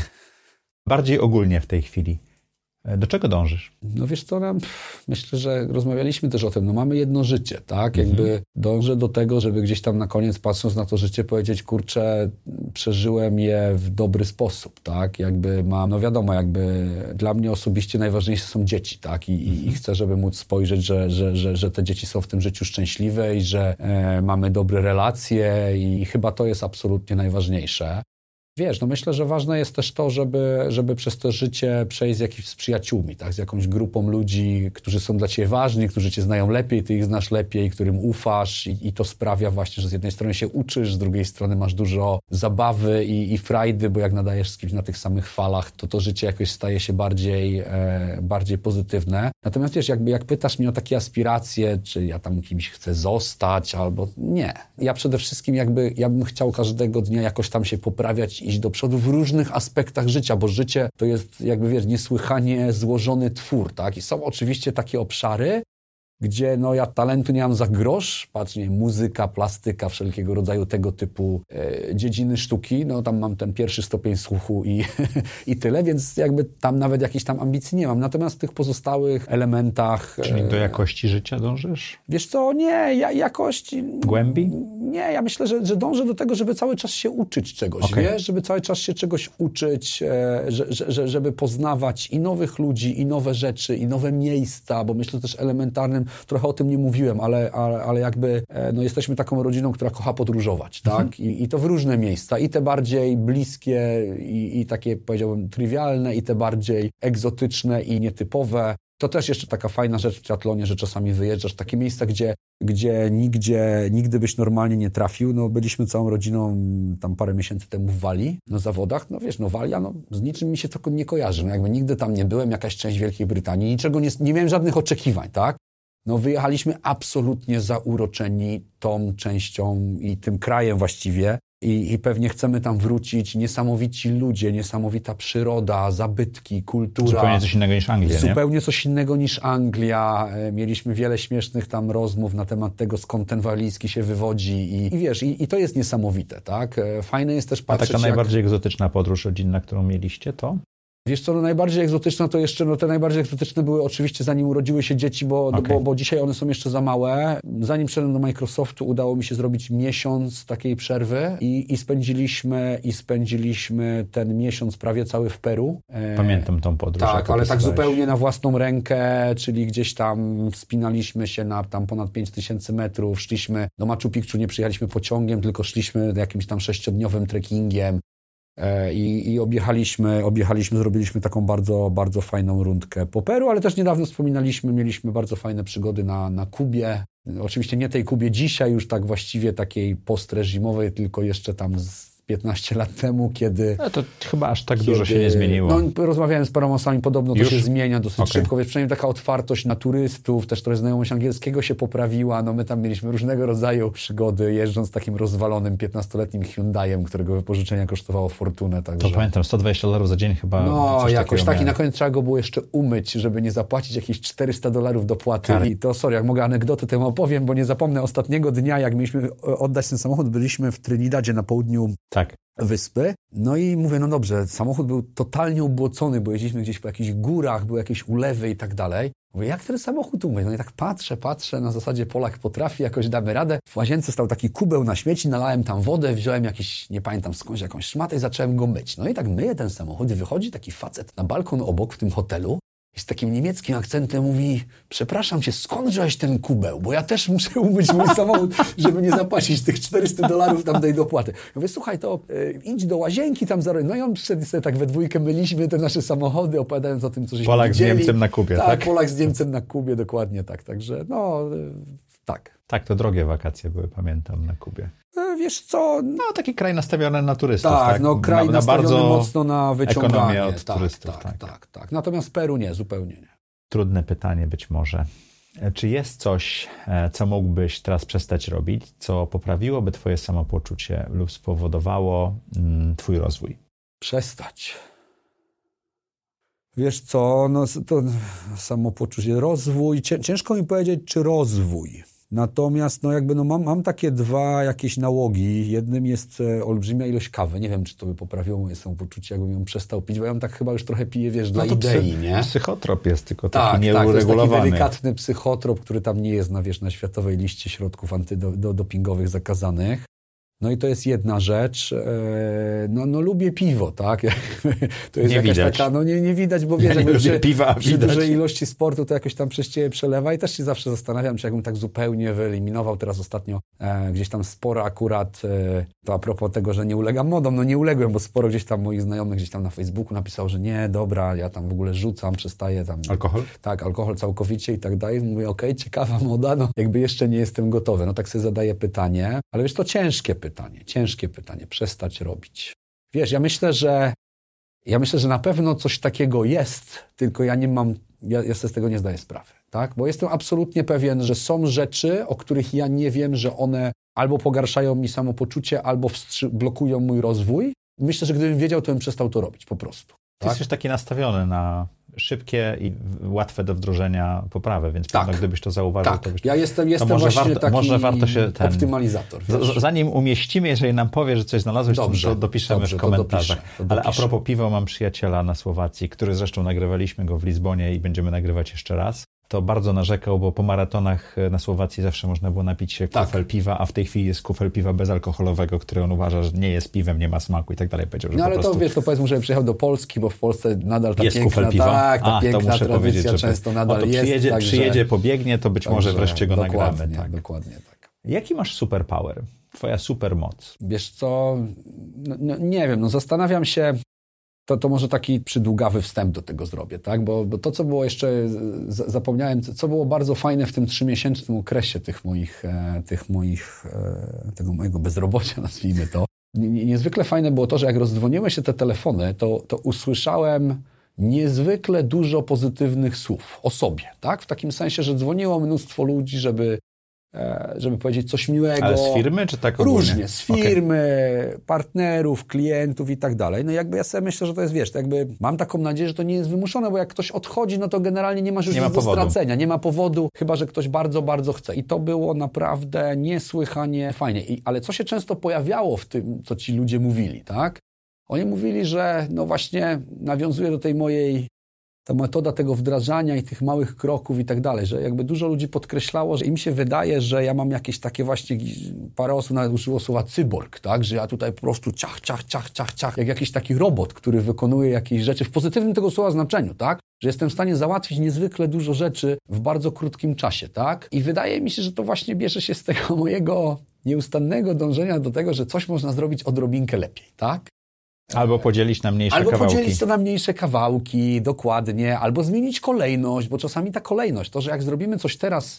Bardziej ogólnie w tej chwili. E, Do czego dążysz? No wiesz co, nam, myślę, że rozmawialiśmy też o tym, no mamy jedno życie, tak? Jakby dążę do tego, żeby gdzieś tam na koniec patrząc na to życie powiedzieć, kurczę, przeżyłem je w dobry sposób, tak? Jakby mam, no wiadomo, jakby dla mnie osobiście najważniejsze są dzieci, tak? I, i, i chcę, żeby móc spojrzeć, że, że, że, że te dzieci są w tym życiu szczęśliwe i że e, mamy dobre relacje i chyba to jest absolutnie najważniejsze. Wiesz, no myślę, że ważne jest też to, żeby, żeby przez to życie przejść z jakimś przyjaciółmi, tak? z jakąś grupą ludzi, którzy są dla ciebie ważni, którzy cię znają lepiej, ty ich znasz lepiej, którym ufasz i, i to sprawia właśnie, że z jednej strony się uczysz, z drugiej strony masz dużo zabawy i, i frajdy, bo jak nadajesz z kimś na tych samych falach, to to życie jakoś staje się bardziej, e, bardziej pozytywne. Natomiast wiesz, jakby jak pytasz mnie o takie aspiracje, czy ja tam kimś chcę zostać, albo nie. Ja przede wszystkim jakby, ja bym chciał każdego dnia jakoś tam się poprawiać iść do przodu w różnych aspektach życia, bo życie to jest jakby, wiesz, niesłychanie złożony twór, tak? I są oczywiście takie obszary, gdzie no ja talentu nie mam za grosz, patrz, nie, muzyka, plastyka, wszelkiego rodzaju tego typu e, dziedziny sztuki, no tam mam ten pierwszy stopień słuchu i, i tyle, więc jakby tam nawet jakichś tam ambicji nie mam. Natomiast w tych pozostałych elementach... Czyli do jakości życia dążysz? Wiesz co, nie, ja, jakość... Głębi? Nie, ja myślę, że, że dążę do tego, żeby cały czas się uczyć czegoś, okay. wiesz? Żeby cały czas się czegoś uczyć, e, że, że, żeby poznawać i nowych ludzi, i nowe rzeczy, i nowe miejsca, bo myślę też elementarnym trochę o tym nie mówiłem, ale, ale, ale jakby e, no, jesteśmy taką rodziną, która kocha podróżować, tak? Mhm. I, I, to w różne miejsca, i te bardziej bliskie, i, i takie powiedziałbym trywialne, i te bardziej egzotyczne i nietypowe. To też jeszcze taka fajna rzecz w triatlonie, że czasami wyjeżdżasz w takie miejsca, gdzie, gdzie nigdzie, nigdy byś normalnie nie trafił. No, byliśmy całą rodziną tam parę miesięcy temu w Walii na zawodach. No wiesz, no Walia, no, z niczym mi się to nie kojarzy. No, jakby nigdy tam nie byłem, jakaś część Wielkiej Brytanii, niczego nie, nie miałem żadnych oczekiwań, tak? No wyjechaliśmy absolutnie zauroczeni tą częścią i tym krajem właściwie. I, I, pewnie chcemy tam wrócić. Niesamowici ludzie, niesamowita przyroda, zabytki, kultura. Zupełnie coś innego niż Anglia. Zupełnie nie? coś innego niż Anglia. E, mieliśmy wiele śmiesznych tam rozmów na temat tego, skąd ten walijski się wywodzi. I, i wiesz, i, i, to jest niesamowite, tak? E, fajne jest też patrzeć. A taka najbardziej jak... egzotyczna podróż rodzinna, którą mieliście, to? Wiesz co, no najbardziej egzotyczne to jeszcze, no te najbardziej egzotyczne były oczywiście zanim urodziły się dzieci, bo, okay. bo, bo dzisiaj one są jeszcze za małe. Zanim wszedłem do Microsoftu udało mi się zrobić miesiąc takiej przerwy i, i spędziliśmy i spędziliśmy ten miesiąc prawie cały w Peru. E, Pamiętam tą podróż. Tak, ale tak zupełnie na własną rękę, czyli gdzieś tam wspinaliśmy się na tam ponad 5000 metrów, szliśmy do Machu Picchu, nie przyjechaliśmy pociągiem, tylko szliśmy jakimś tam sześciodniowym trekkingiem. E, I, I, objechaliśmy, objechaliśmy, zrobiliśmy taką bardzo, bardzo fajną rundkę po Peru, ale też niedawno wspominaliśmy, mieliśmy bardzo fajne przygody na, na Kubie. Oczywiście nie tej Kubie dzisiaj, już tak właściwie takiej postreżimowej, tylko jeszcze tam z 15 lat temu, kiedy... No to chyba aż tak kiedy, dużo się nie zmieniło. No, rozmawiałem z paroma osobami, podobno to Już? się zmienia dosyć okay. szybko, więc przynajmniej taka otwartość na turystów, też trochę znajomość angielskiego się poprawiła, no my tam mieliśmy różnego rodzaju przygody, jeżdżąc takim rozwalonym 15-letnim Hyundaiem, którego wypożyczenia kosztowało fortunę. Także... To pamiętam, 120 dolarów za dzień chyba. No, jakoś tak i na koniec trzeba go było jeszcze umyć, żeby nie zapłacić jakieś 400 dolarów dopłaty. Kary. I to, sorry, jak mogę anegdotę temu opowiem, bo nie zapomnę ostatniego dnia, jak mieliśmy oddać ten samochód, byliśmy w Trinidadzie na południu tak wyspy. No i mówię, no dobrze, samochód był totalnie ubłocony, bo jeździliśmy gdzieś po jakichś górach, były jakieś ulewy i tak dalej. Mówię, jak ten samochód umyć? No i tak patrzę, patrzę, na zasadzie Polak potrafi, jakoś damy radę. W łazience stał taki kubeł na śmieci, nalałem tam wodę, wziąłem jakiś, nie pamiętam skądś, jakąś szmatę i zacząłem go myć. No i tak myję ten samochód i wychodzi taki facet na balkon obok w tym hotelu i z takim niemieckim akcentem mówi, przepraszam cię, skąd wziąłeś ten kubeł? Bo ja też muszę umyć mój samochód, żeby nie zapłacić tych 400 dolarów tam tej dopłaty. Ja mówię, słuchaj, to y, idź do łazienki tam zarobić. No i on przyszedł sobie tak we dwójkę myliśmy te nasze samochody, opowiadając o tym, co żeśmy Polak widzieli. z Niemcem na Kubie, tak? Tak, Polak z Niemcem na Kubie, dokładnie tak. Także no, y, tak. Tak, to drogie wakacje były, pamiętam, na Kubie. E, wiesz co? No, taki kraj nastawiony na turystów. Tak, tak? no kraj na, na bardzo mocno na wyciąganie. od tak, turystów. Tak, tak, tak, tak. Natomiast Peru nie, zupełnie nie. Trudne pytanie być może. E, czy jest coś, e, co mógłbyś teraz przestać robić, co poprawiłoby Twoje samopoczucie lub spowodowało mm, Twój rozwój? Przestać. Wiesz co, no to samopoczucie, rozwój, ciężko mi powiedzieć, czy rozwój. Natomiast no jakby no mam, mam takie dwa jakieś nałogi. Jednym jest e, olbrzymia ilość kawy. Nie wiem, czy to by poprawiło moje samopoczucie, jakbym ją przestał pić, bo ja ją tak chyba już trochę piję, wiesz, dla no idei, psy, nie? Psychotrop jest tylko taki tak, nieuregulowany. Tak, to jest taki delikatny psychotrop, który tam nie jest na, wiesz, na światowej liście środków antydopingowych zakazanych. No i to jest jedna rzecz. E, no, no lubię piwo, tak? To jest nie jakaś widać. taka, no nie, nie widać, bo wiesz, Ja lubię przy, piwa, przy widać. dużej ilości sportu to jakoś tam przez ciebie przelewa i też się zawsze zastanawiam, czy jakbym tak zupełnie wyeliminował teraz ostatnio e, gdzieś tam sporo akurat, e, to a propos tego, że nie ulegam modom, no nie uległem, bo sporo gdzieś tam moich znajomych gdzieś tam na Facebooku napisało, że nie, dobra, ja tam w ogóle rzucam, przestaję tam... Alkohol? Tak, alkohol całkowicie i tak dalej. Mówię, okej, ciekawa moda, no jakby jeszcze nie jestem gotowy. No tak sobie zadaję pytanie, ale wiesz, to ciężkie pytanie, ciężkie pytanie, przestać robić. Wiesz, ja myślę, że ja myślę, że na pewno coś takiego jest, tylko ja nie mam, ja, ja sobie z tego nie zdaję sprawy, tak? Bo jestem absolutnie pewien, że są rzeczy, o których ja nie wiem, że one albo pogarszają mi samopoczucie, albo blokują mój rozwój. Myślę, że gdybym wiedział, to bym przestał to robić po prostu. Ty Tak? jesteś taki nastawiony na szybkie i łatwe do wdrożenia poprawy, więc Tak. pewno gdybyś to zauważył, Tak, to byś... ja jestem, jestem może właśnie warto- taki może warto się ten- optymalizator. Wiesz. z- Zanim umieścimy, jeżeli nam powie, że coś znalazłeś, Dobrze, to dopiszemy dobrze, w to komentarzach. dopiszę, to Ale a dopiszę. propos piwa, mam przyjaciela na Słowacji, który zresztą nagrywaliśmy go w Lizbonie i będziemy nagrywać jeszcze raz. To bardzo narzekał, bo po maratonach e, na Słowacji zawsze można było napić się Tak. kufel piwa, a w tej chwili jest kufel piwa bezalkoholowego, który on uważa, że nie jest piwem, nie ma smaku i tak dalej. Powiedział, że No ale to prostu wiesz, to powiedzmy, że przyjechał do Polski, bo w Polsce nadal ta jest piękna, kufel piwa. tak, ta a, piękna to muszę powiedzieć, że często nadal to jest. przyjedzie, także, przyjedzie, pobiegnie, to być może wreszcie go dokładnie, nagramy. Tak. Dokładnie tak. Jaki masz superpower? Twoja supermoc? Wiesz co, no, no, nie wiem, no zastanawiam się, to, to może taki przydługawy wstęp do tego zrobię, tak? Bo, bo to, co było jeszcze, zapomniałem, co było bardzo fajne w tym trzymiesięcznym okresie tych moich, e, tych moich, e, tego mojego bezrobocia, nazwijmy to. Nie- Niezwykle fajne było to, że jak rozdzwoniły się te telefony, to, to usłyszałem niezwykle dużo pozytywnych słów o sobie, tak? W takim sensie, że dzwoniło mnóstwo ludzi, żeby, żeby powiedzieć coś miłego. Ale z firmy, czy tak ogólnie? Różnie, z firmy, partnerów, klientów i tak dalej. No jakby ja sobie myślę, że to jest, wiesz, jakby mam taką nadzieję, że to nie jest wymuszone, bo jak ktoś odchodzi, no to generalnie nie masz już Nie ma nic do powodu. stracenia, nie ma powodu, chyba, że ktoś bardzo, bardzo chce. I to było naprawdę niesłychanie fajnie. I, ale co się często pojawiało w tym, co ci ludzie mówili, tak? Oni mówili, że no właśnie nawiązuje do tej mojej ta metoda tego wdrażania i tych małych kroków i tak dalej, że jakby dużo ludzi podkreślało, że im się wydaje, że ja mam jakieś takie właśnie, parę osób nawet użyło słowa cyborg, tak, że ja tutaj po prostu ciach, ciach, ciach, ciach, ciach, jak jakiś taki robot, który wykonuje jakieś rzeczy w pozytywnym tego słowa znaczeniu, tak, że jestem w stanie załatwić niezwykle dużo rzeczy w bardzo krótkim czasie, tak, i wydaje mi się, że to właśnie bierze się z tego mojego nieustannego dążenia do tego, że coś można zrobić odrobinkę lepiej, tak, Albo podzielić na mniejsze Albo kawałki. podzielić to na mniejsze kawałki, dokładnie, albo zmienić kolejność, bo czasami ta kolejność, to, że jak zrobimy coś teraz,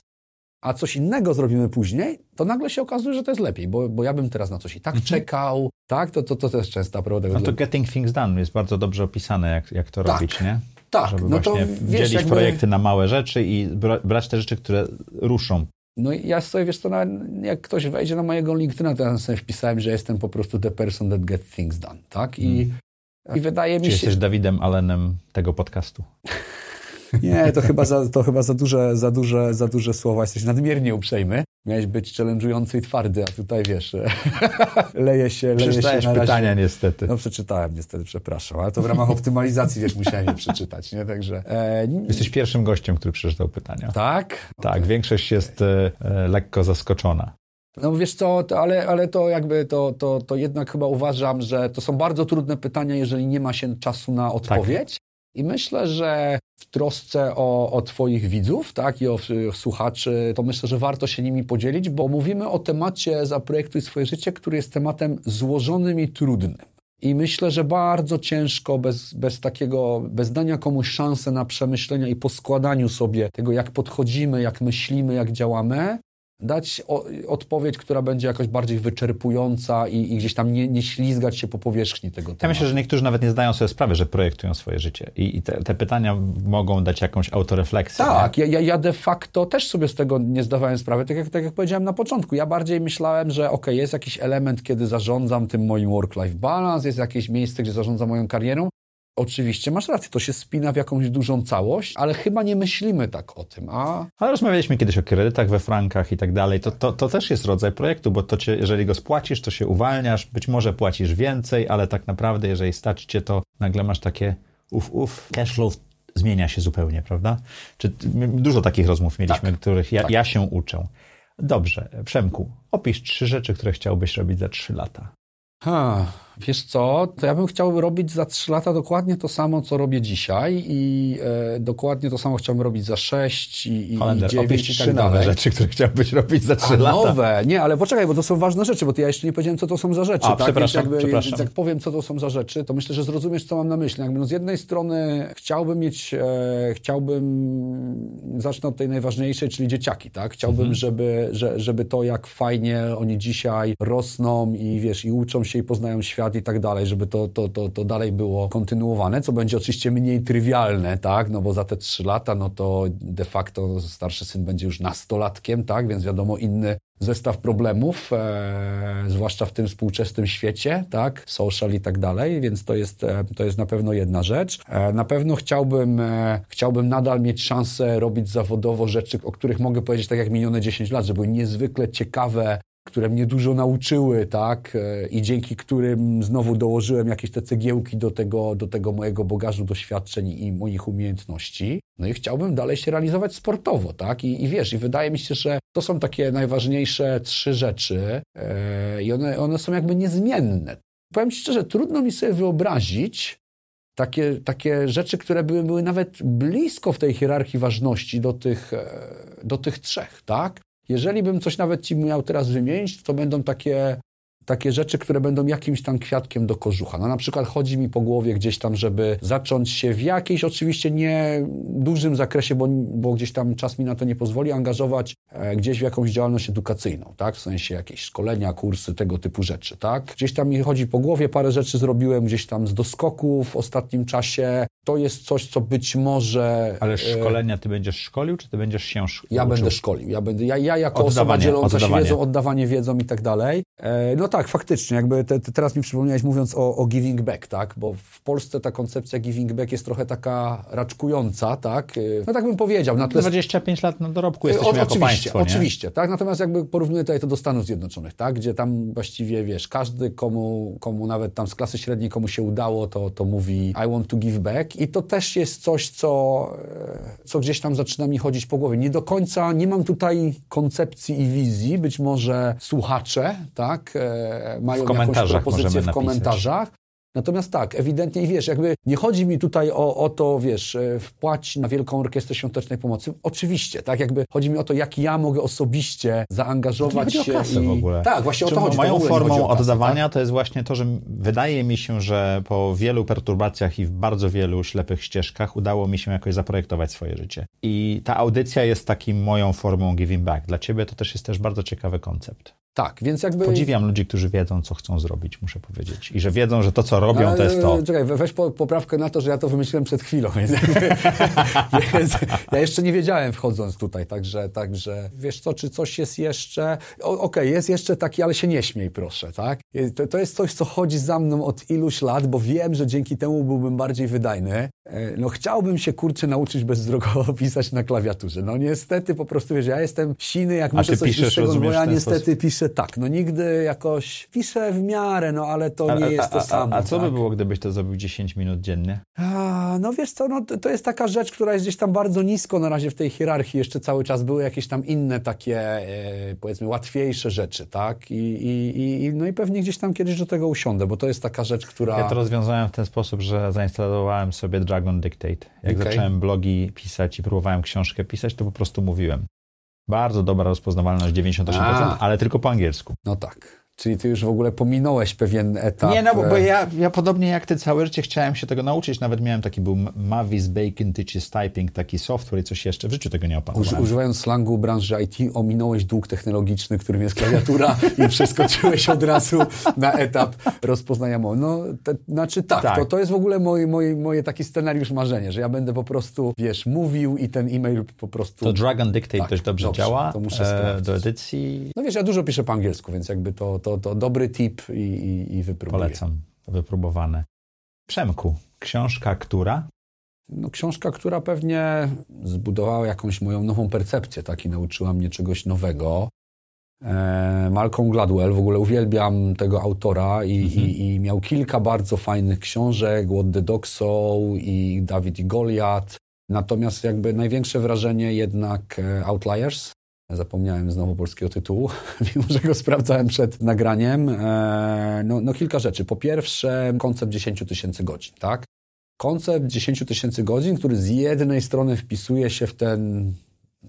a coś innego zrobimy później, to nagle się okazuje, że to jest lepiej, bo, bo ja bym teraz na coś i tak czekał, tak? To, to, to też często prawda. Mhm. No to Getting Things Done jest bardzo dobrze opisane, jak, jak to Tak. robić, nie? tak, Żeby no to wiesz, dzielić jakby, projekty na małe rzeczy i bra- brać te rzeczy, które ruszą. No i ja sobie, wiesz, to nawet jak ktoś wejdzie na mojego LinkedIna, to ja sobie wpisałem, że jestem po prostu the person that get things done, tak? I, i wydaje mi Czy się... jesteś Dawidem Allenem tego podcastu? Nie, to chyba za, to chyba za, duże, za, duże, za duże słowa. Jesteś nadmiernie uprzejmy. Miałeś być challenge'ujący i twardy, a tutaj wiesz, leje się, leje się Przeczytałeś na razie. pytania niestety. No przeczytałem niestety, przepraszam, ale to w ramach optymalizacji, wiesz, musiałem je przeczytać, nie? Także... E, Jesteś pierwszym gościem, który przeczytał pytania. tak? Tak, większość jest e, e, lekko zaskoczona. No wiesz co, to, ale, ale to jakby to, to, to jednak chyba uważam, że to są bardzo trudne pytania, jeżeli nie ma się czasu na odpowiedź. I myślę, że w trosce o, o Twoich widzów tak, i o, o słuchaczy, to myślę, że warto się nimi podzielić, bo mówimy o temacie Zaprojektuj swoje życie, który jest tematem złożonym i trudnym. I myślę, że bardzo ciężko bez, bez takiego, bez dania komuś szansy na przemyślenia i poskładaniu sobie tego, jak podchodzimy, jak myślimy, jak działamy, dać o, odpowiedź, która będzie jakoś bardziej wyczerpująca i, i gdzieś tam nie, nie ślizgać się po powierzchni tego Ja tematu. myślę, że niektórzy nawet nie zdają sobie sprawy, że projektują swoje życie. I, i te, te pytania mogą dać jakąś autorefleksję. Tak, ja, ja, ja de facto też sobie z tego nie zdawałem sprawy, tak jak, tak jak powiedziałem na początku. Ja bardziej myślałem, że ok, jest jakiś element, kiedy zarządzam tym moim work-life balance, jest jakieś miejsce, gdzie zarządzam moją karierą. Oczywiście, masz rację, to się spina w jakąś dużą całość, ale chyba nie myślimy tak o tym, a... Ale rozmawialiśmy kiedyś o kredytach we frankach i tak dalej. To, to, to też jest rodzaj projektu, bo to cię, jeżeli go spłacisz, to się uwalniasz, być może płacisz więcej, ale tak naprawdę, jeżeli stać cię, to nagle masz takie uf, uf, cashflow zmienia się zupełnie, prawda? Czy, dużo takich rozmów mieliśmy, Tak. których ja, Tak. ja się uczę. Dobrze, Przemku, opisz trzy rzeczy, które chciałbyś robić za trzy lata. Ha, wiesz co, to ja bym chciał robić za 3 lata dokładnie to samo, co robię dzisiaj i e, dokładnie to samo chciałbym robić za 6 i, i, Holender, i 9 opisz i tak nowe dalej. rzeczy, które chciałbyś robić za trzy A, lata. nowe, nie, ale poczekaj, bo to są ważne rzeczy, bo to ja jeszcze nie powiedziałem, co to są za rzeczy. A, tak? przepraszam, jakby, przepraszam. Więc jak powiem, co to są za rzeczy, to myślę, że zrozumiesz, co mam na myśli. Jakby, no, z jednej strony chciałbym mieć, e, chciałbym, zacznę od tej najważniejszej, czyli dzieciaki, tak? Chciałbym, Mhm. żeby, że, żeby to, jak fajnie oni dzisiaj rosną i wiesz, i uczą się i poznają świat i tak dalej, żeby to, to, to, to dalej było kontynuowane, co będzie oczywiście mniej trywialne, tak? No bo za te trzy lata, no to de facto starszy syn będzie już nastolatkiem, tak? Więc wiadomo, inny zestaw problemów, e, zwłaszcza w tym współczesnym świecie, tak, social i tak dalej, więc to jest, e, to jest na pewno jedna rzecz. E, na pewno chciałbym, e, chciałbym nadal mieć szansę robić zawodowo rzeczy, o których mogę powiedzieć tak jak minione 10 lat, że były niezwykle ciekawe, które mnie dużo nauczyły, tak, e, i dzięki którym znowu dołożyłem jakieś te cegiełki do tego, do tego mojego bagażu doświadczeń i moich umiejętności. No i chciałbym dalej się realizować sportowo, tak, i, i wiesz, i wydaje mi się, że to są takie najważniejsze trzy rzeczy e, i one, one są jakby niezmienne. Powiem Ci szczerze, trudno mi sobie wyobrazić takie, takie rzeczy, które były, były nawet blisko w tej hierarchii ważności do tych, e, do tych trzech, tak? Jeżeli bym coś nawet Ci miał teraz wymienić, to będą takie, takie rzeczy, które będą jakimś tam kwiatkiem do kożucha. No na przykład chodzi mi po głowie gdzieś tam, żeby zacząć się w jakiejś oczywiście nie dużym zakresie, bo, bo gdzieś tam czas mi na to nie pozwoli, angażować e, gdzieś w jakąś działalność edukacyjną, tak? W sensie jakieś szkolenia, kursy, tego typu rzeczy, tak? Gdzieś tam mi chodzi po głowie, parę rzeczy zrobiłem gdzieś tam z doskoku w ostatnim czasie. To jest coś, co być może... Ale e, szkolenia ty będziesz szkolił, czy ty będziesz się sz- ja będę szkolił. Ja, będę, ja, ja jako osoba Oddawanie, dzieląca się oddawanie. wiedzą, oddawanie wiedzą i tak dalej. E, no tak, faktycznie. Jakby te, te, teraz mi przypomniałeś mówiąc o, o giving back, tak? Bo w Polsce ta koncepcja giving back jest trochę taka raczkująca, tak? E, No tak bym powiedział. Na tle 25 lat na dorobku o- jesteśmy jako oczywiście, państwo, nie? oczywiście, tak? Natomiast jakby porównuję tutaj to do Stanów Zjednoczonych, tak? Gdzie tam właściwie, wiesz, każdy, komu, komu nawet tam z klasy średniej, komu się udało, to, to mówi I want to give back i to też jest coś, co, e, co gdzieś tam zaczyna mi chodzić po głowie. Nie do końca, nie mam tutaj koncepcji i wizji, być może słuchacze, tak? E, mają jakąś propozycję w napisać. komentarzach. Natomiast tak, ewidentnie, i wiesz, jakby nie chodzi mi tutaj o, o to, wiesz, e, wpłać na Wielką Orkiestrę Świątecznej Pomocy. Oczywiście, tak, jakby chodzi mi o to, jak ja mogę osobiście zaangażować To nie się. o kasę i... w ogóle. Tak, właśnie o to chodzi. Moją formą kasę, oddawania to jest właśnie to, że wydaje mi się, że po wielu perturbacjach i w bardzo wielu ślepych ścieżkach udało mi się jakoś zaprojektować swoje życie. I ta audycja jest takim moją formą giving back. Dla ciebie to też jest też bardzo ciekawy koncept. Tak, więc jakby... Podziwiam ludzi, którzy wiedzą, co chcą zrobić, muszę powiedzieć. I że wiedzą, że to, co robią, to jest to. Ale, Czekaj, we- weź po, poprawkę na to, że ja to wymyśliłem przed chwilą, więc, więc ja jeszcze nie wiedziałem wchodząc tutaj, także, także wiesz co, czy coś jest jeszcze, okej, jest jeszcze taki, ale się nie śmiej proszę, tak? To, to jest coś, co chodzi za mną od iluś lat, bo wiem, że dzięki temu byłbym bardziej wydajny. E, No chciałbym się, kurczę, nauczyć bezdrogowo pisać na klawiaturze. No niestety po prostu, wiesz, ja jestem siny, jak muszę ty coś piszesz, wyższego, bo rozumiesz, ja niestety sposób? piszę tak, no nigdy jakoś, piszę w miarę, no ale to nie jest to a, samo. A, a co tak? by było, gdybyś to zrobił 10 minut dziennie? A, no wiesz co, no, to, jest taka rzecz, która jest gdzieś tam bardzo nisko na razie w tej hierarchii. Jeszcze cały czas były jakieś tam inne takie, e, powiedzmy, łatwiejsze rzeczy, tak? I, i, i, no i pewnie gdzieś tam kiedyś do tego usiądę, bo to jest taka rzecz, która... Ja to rozwiązałem w ten sposób, że zainstalowałem sobie Dragon Dictate. Jak Okej. zacząłem blogi pisać i próbowałem książkę pisać, to po prostu mówiłem. Bardzo dobra rozpoznawalność, 98%, A. ale tylko po angielsku. No tak. Czyli ty już w ogóle pominąłeś pewien etap. Nie, no bo, bo e, ja, ja podobnie jak ty całe życie chciałem się tego nauczyć. Nawet miałem taki był Mavis Bacon Teaches Typing, taki software i coś jeszcze. W życiu tego nie Uż, opanowałem. używając slangu branży IT, ominąłeś dług technologiczny, którym jest klawiatura i przeskoczyłeś od razu na etap rozpoznania mowy. No, te, znaczy tak, Tak. To, to jest w ogóle moje, moje, moje taki scenariusz marzenie, że ja będę po prostu, wiesz, mówił i ten e-mail po prostu... To Dragon Dictate Tak, dość dobrze, dobrze, działa to muszę e, sprawdzić. do edycji. No wiesz, ja dużo piszę po angielsku, więc jakby to, to, to dobry tip i, i, i wypróbuję. Polecam, wypróbowane. Przemku, książka, która? No, książka, która pewnie zbudowała jakąś moją nową percepcję, tak, i nauczyła mnie czegoś nowego. E, Malcolm Gladwell, w ogóle uwielbiam tego autora i, i, i miał kilka bardzo fajnych książek, What the Dog Saw i Dawid i Goliat. Natomiast jakby największe wrażenie jednak e, Outliers. Zapomniałem znowu polskiego tytułu, mimo że go sprawdzałem przed nagraniem. E, no, no kilka rzeczy. Po pierwsze, koncept 10 tysięcy godzin, tak? Koncept 10 tysięcy godzin, który z jednej strony wpisuje się w ten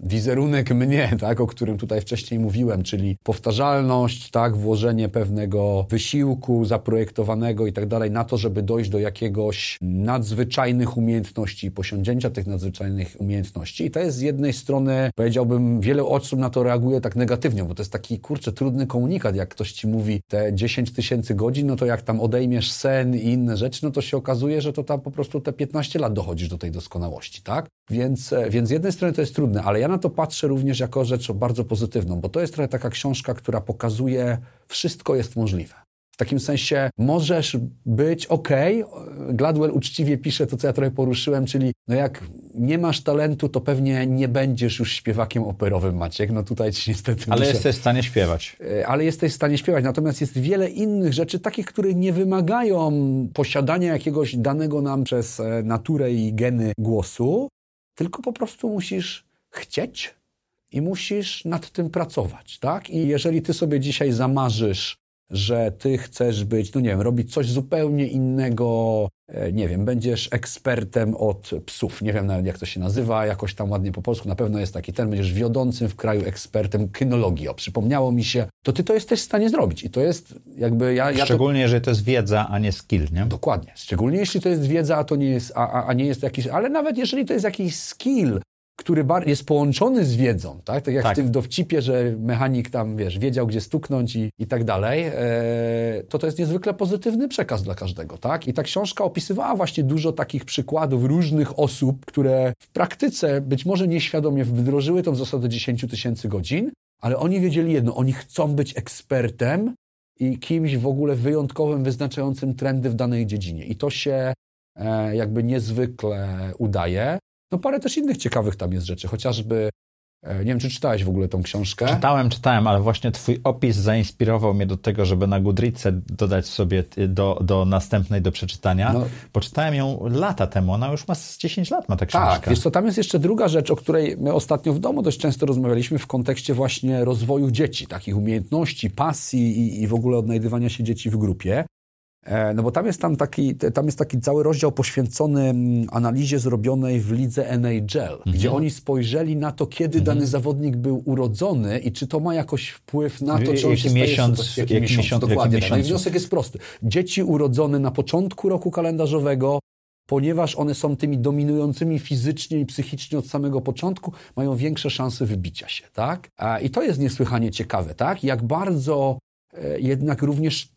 wizerunek mnie, tak, o którym tutaj wcześniej mówiłem, czyli powtarzalność, tak, włożenie pewnego wysiłku zaprojektowanego i tak dalej na to, żeby dojść do jakiegoś nadzwyczajnych umiejętności posiądzięcia tych nadzwyczajnych umiejętności. I to jest z jednej strony, powiedziałbym, wiele osób na to reaguje tak negatywnie, bo to jest taki, kurczę, trudny komunikat, jak ktoś ci mówi te 10 tysięcy godzin, no to jak tam odejmiesz sen i inne rzeczy, no to się okazuje, że to tam po prostu te 15 lat dochodzisz do tej doskonałości, tak? Więc, e, więc z jednej strony to jest trudne, ale ja na to patrzę również jako rzecz bardzo pozytywną, bo to jest trochę taka książka, która pokazuje, wszystko jest możliwe. W takim sensie możesz być ok. Gladwell uczciwie pisze to, co ja trochę poruszyłem, czyli no jak nie masz talentu, to pewnie nie będziesz już śpiewakiem operowym, Maciek. No tutaj ci niestety. Ale muszę... jesteś w stanie śpiewać. E, ale jesteś w stanie śpiewać. Natomiast jest wiele innych rzeczy, takich, które nie wymagają posiadania jakiegoś danego nam przez e, naturę i geny głosu, tylko po prostu musisz chcieć i musisz nad tym pracować, tak? I jeżeli ty sobie dzisiaj zamarzysz, że ty chcesz być, no nie wiem, robić coś zupełnie innego, e, nie wiem, będziesz ekspertem od psów, nie wiem nawet jak to się nazywa, jakoś tam ładnie po polsku, na pewno jest taki ten, będziesz wiodącym w kraju ekspertem kynologii, o, przypomniało mi się, to ty to jesteś w stanie zrobić i to jest jakby... Ja, ja Szczególnie, to... jeżeli to jest wiedza, a nie skill, nie? Dokładnie, szczególnie jeśli to jest wiedza, a to nie jest, a, a, a nie jest jakiś, ale nawet jeżeli to jest jakiś skill, który jest połączony z wiedzą, tak? Tak jak tak. w tym dowcipie, że mechanik tam, wiesz, wiedział, gdzie stuknąć i, i tak dalej, e, to to jest niezwykle pozytywny przekaz dla każdego, tak? I ta książka opisywała właśnie dużo takich przykładów różnych osób, które w praktyce być może nieświadomie wdrożyły tą zasadę 10 tysięcy godzin, ale oni wiedzieli jedno, oni chcą być ekspertem i kimś w ogóle wyjątkowym, wyznaczającym trendy w danej dziedzinie. I to się e, jakby niezwykle udaje. No parę też innych ciekawych tam jest rzeczy, chociażby e, nie wiem, czy czytałeś w ogóle tą książkę? Czytałem, czytałem, ale właśnie twój opis zainspirował mnie do tego, żeby na Goodreadsie dodać sobie do, do następnej do przeczytania. No. Poczytałem ją lata temu, ona już ma z 10 lat ma ta książka. Tak, wiesz co, tam jest jeszcze druga rzecz, o której my ostatnio w domu dość często rozmawialiśmy w kontekście właśnie rozwoju dzieci, takich umiejętności, pasji i, i w ogóle odnajdywania się dzieci w grupie. E, no bo tam jest, tam, taki, tam jest taki cały rozdział poświęcony mm, analizie zrobionej w lidze NHL, mhm. gdzie oni spojrzeli na to, kiedy mhm. dany zawodnik był urodzony i czy to ma jakoś wpływ na to, czy on się miesiąc, staje... Jaki, jaki miesiąc, miesiąc dokładnie. Tak. No i wniosek jest prosty. Dzieci urodzone na początku roku kalendarzowego ponieważ one są tymi dominującymi fizycznie i psychicznie od samego początku, mają większe szanse wybicia się, tak? I to jest niesłychanie ciekawe, tak? Jak bardzo e, jednak również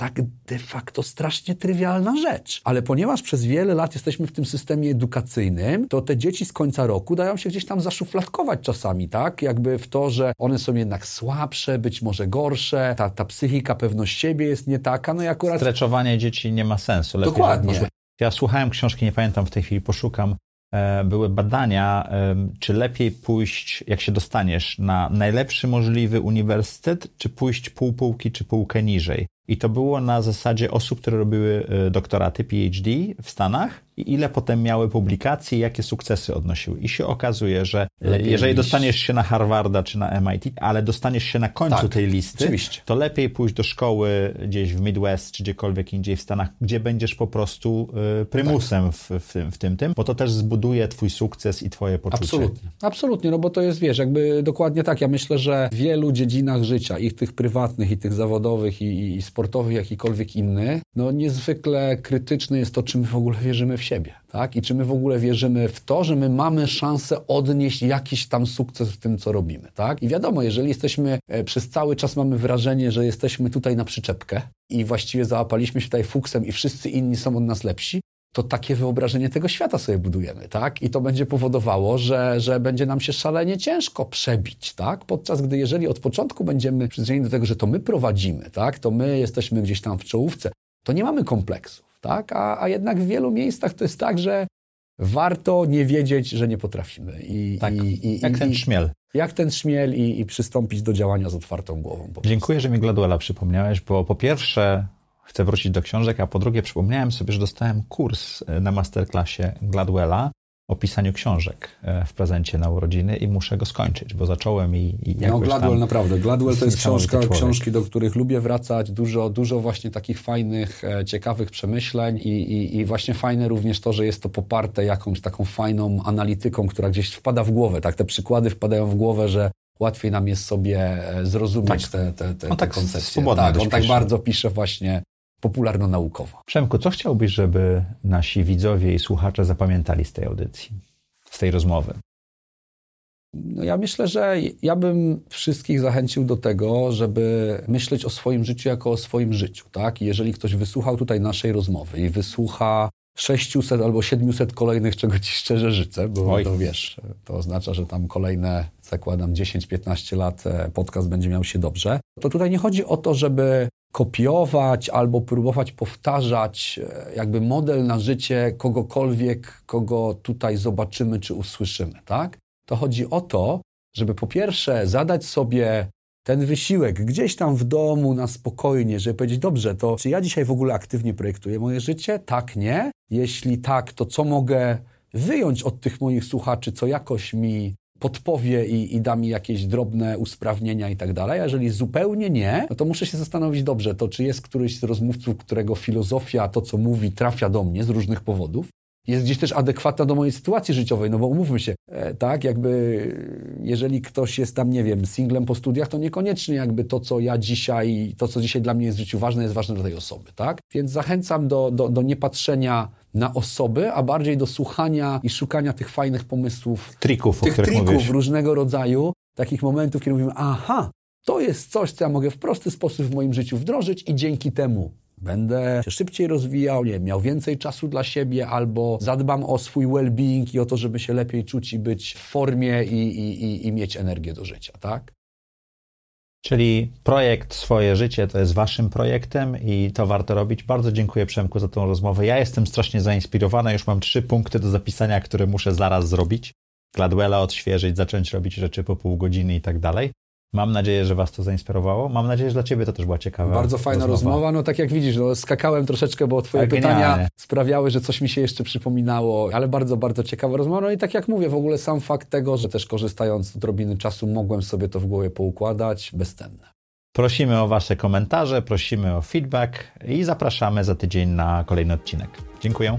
tak de facto strasznie trywialna rzecz. Ale ponieważ przez wiele lat jesteśmy w tym systemie edukacyjnym, to te dzieci z końca roku dają się gdzieś tam zaszufladkować czasami, tak? Jakby w to, że one są jednak słabsze, być może gorsze, ta, ta psychika, pewność siebie jest nie taka, no i akurat... Streczowanie dzieci nie ma sensu. Lepiej Dokładnie. Ja słuchałem książki, nie pamiętam w tej chwili, poszukam, e, były badania, czy lepiej pójść, jak się dostaniesz, na najlepszy możliwy uniwersytet, czy pójść pół półki, czy półkę niżej. I to było na zasadzie osób, które robiły e, doktoraty PhD w Stanach i ile potem miały publikacji, jakie sukcesy odnosiły. I się okazuje, że e, lepiej jeżeli dostaniesz się na Harvarda czy na MIT, ale dostaniesz się na końcu tak, tej listy, oczywiście. to lepiej pójść do szkoły gdzieś w Midwest czy gdziekolwiek indziej w Stanach, gdzie będziesz po prostu e, prymusem tak. w, w, tym, w tym, tym, bo to też zbuduje twój sukces i twoje poczucie. Absolutnie. Absolutnie, no bo to jest, wiesz, jakby dokładnie tak. Ja myślę, że w wielu dziedzinach życia, ich tych prywatnych, i tych zawodowych, i, i, i sportowych, jakikolwiek inny, no niezwykle krytyczne jest to, czy my w ogóle wierzymy w siebie, tak? I czy my w ogóle wierzymy w to, że my mamy szansę odnieść jakiś tam sukces w tym, co robimy, tak? I wiadomo, jeżeli jesteśmy, e, przez cały czas mamy wrażenie, że jesteśmy tutaj na przyczepkę i właściwie załapaliśmy się tutaj fuksem i wszyscy inni są od nas lepsi, to takie wyobrażenie tego świata sobie budujemy, tak? I to będzie powodowało, że, że będzie nam się szalenie ciężko przebić, tak? Podczas gdy jeżeli od początku będziemy przyzwyczajeni do tego, że to my prowadzimy, tak? To my jesteśmy gdzieś tam w czołówce, to nie mamy kompleksów, tak? A, a jednak w wielu miejscach to jest tak, że warto nie wiedzieć, że nie potrafimy. I, tak, i, i, jak ten szmiel. Jak ten szmiel i, przystąpić do działania z otwartą głową. Dziękuję, że mi Gladwella przypomniałeś, bo po pierwsze chcę wrócić do książek, a po drugie przypomniałem sobie, że dostałem kurs e, na masterclassie Gladwella o pisaniu książek e, w prezencie na urodziny i muszę go skończyć, bo zacząłem i, i No Gladwell naprawdę. Gladwell to jest książka, książki, do których lubię wracać. Dużo, dużo właśnie takich fajnych, e, ciekawych przemyśleń i, i, i właśnie fajne również to, że jest to poparte jakąś taką fajną analityką, która gdzieś wpada w głowę. Tak, te przykłady wpadają w głowę, że łatwiej nam jest sobie e, zrozumieć Tak. te, te, te, On te tak koncepcje. Tak, on tak pisze. bardzo pisze właśnie popularno-naukowo. Przemku, co chciałbyś, żeby nasi widzowie i słuchacze zapamiętali z tej audycji, z tej rozmowy? No ja myślę, że ja bym wszystkich zachęcił do tego, żeby myśleć o swoim życiu jako o swoim życiu, tak? I jeżeli ktoś wysłuchał tutaj naszej rozmowy i wysłucha 600 albo 700 kolejnych, czego ci szczerze życzę, bo Oj. to wiesz, to oznacza, że tam kolejne, zakładam, 10-15 lat e, podcast będzie miał się dobrze. To tutaj nie chodzi o to, żeby kopiować albo próbować powtarzać e, jakby model na życie kogokolwiek, kogo tutaj zobaczymy czy usłyszymy, tak? To chodzi o to, żeby po pierwsze zadać sobie ten wysiłek gdzieś tam w domu na spokojnie, żeby powiedzieć, dobrze, to czy ja dzisiaj w ogóle aktywnie projektuję moje życie? Tak, nie? Jeśli tak, to co mogę wyjąć od tych moich słuchaczy, co jakoś mi podpowie i, i da mi jakieś drobne usprawnienia i tak dalej. A jeżeli zupełnie nie, no to muszę się zastanowić dobrze, to czy jest któryś z rozmówców, którego filozofia, to co mówi, trafia do mnie z różnych powodów, jest gdzieś też adekwatna do mojej sytuacji życiowej, no bo umówmy się, e, tak, jakby jeżeli ktoś jest tam, nie wiem, singlem po studiach, to niekoniecznie jakby to, co ja dzisiaj, to, co dzisiaj dla mnie jest w życiu ważne, jest ważne dla tej osoby, tak? Więc zachęcam do, do, do niepatrzenia na osoby, a bardziej do słuchania i szukania tych fajnych pomysłów, Trików, tych trików mówisz. różnego rodzaju, takich momentów, kiedy mówimy, aha, to jest coś, co ja mogę w prosty sposób w moim życiu wdrożyć i dzięki temu będę się szybciej rozwijał, nie miał więcej czasu dla siebie albo zadbam o swój well-being i o to, żeby się lepiej czuć i być w formie i, i, i, i mieć energię do życia, tak? Czyli projekt Swoje Życie to jest waszym projektem i to warto robić. Bardzo dziękuję Przemku za tą rozmowę. Ja jestem strasznie zainspirowany, już mam trzy punkty do zapisania, które muszę zaraz zrobić. Gladwella odświeżyć, zacząć robić rzeczy po pół godziny i tak dalej. Mam nadzieję, że was to zainspirowało. Mam nadzieję, że dla ciebie to też była ciekawa Bardzo fajna rozmowa. No tak jak widzisz, no, skakałem troszeczkę, bo twoje Ale pytania genialnie. sprawiały, że coś mi się jeszcze przypominało, ale bardzo, bardzo ciekawa rozmowa. No i tak jak mówię, w ogóle sam fakt tego, że też korzystając z odrobiny czasu mogłem sobie to w głowie poukładać, bezcenne. Prosimy o wasze komentarze, prosimy o feedback i zapraszamy za tydzień na kolejny odcinek. Dziękuję.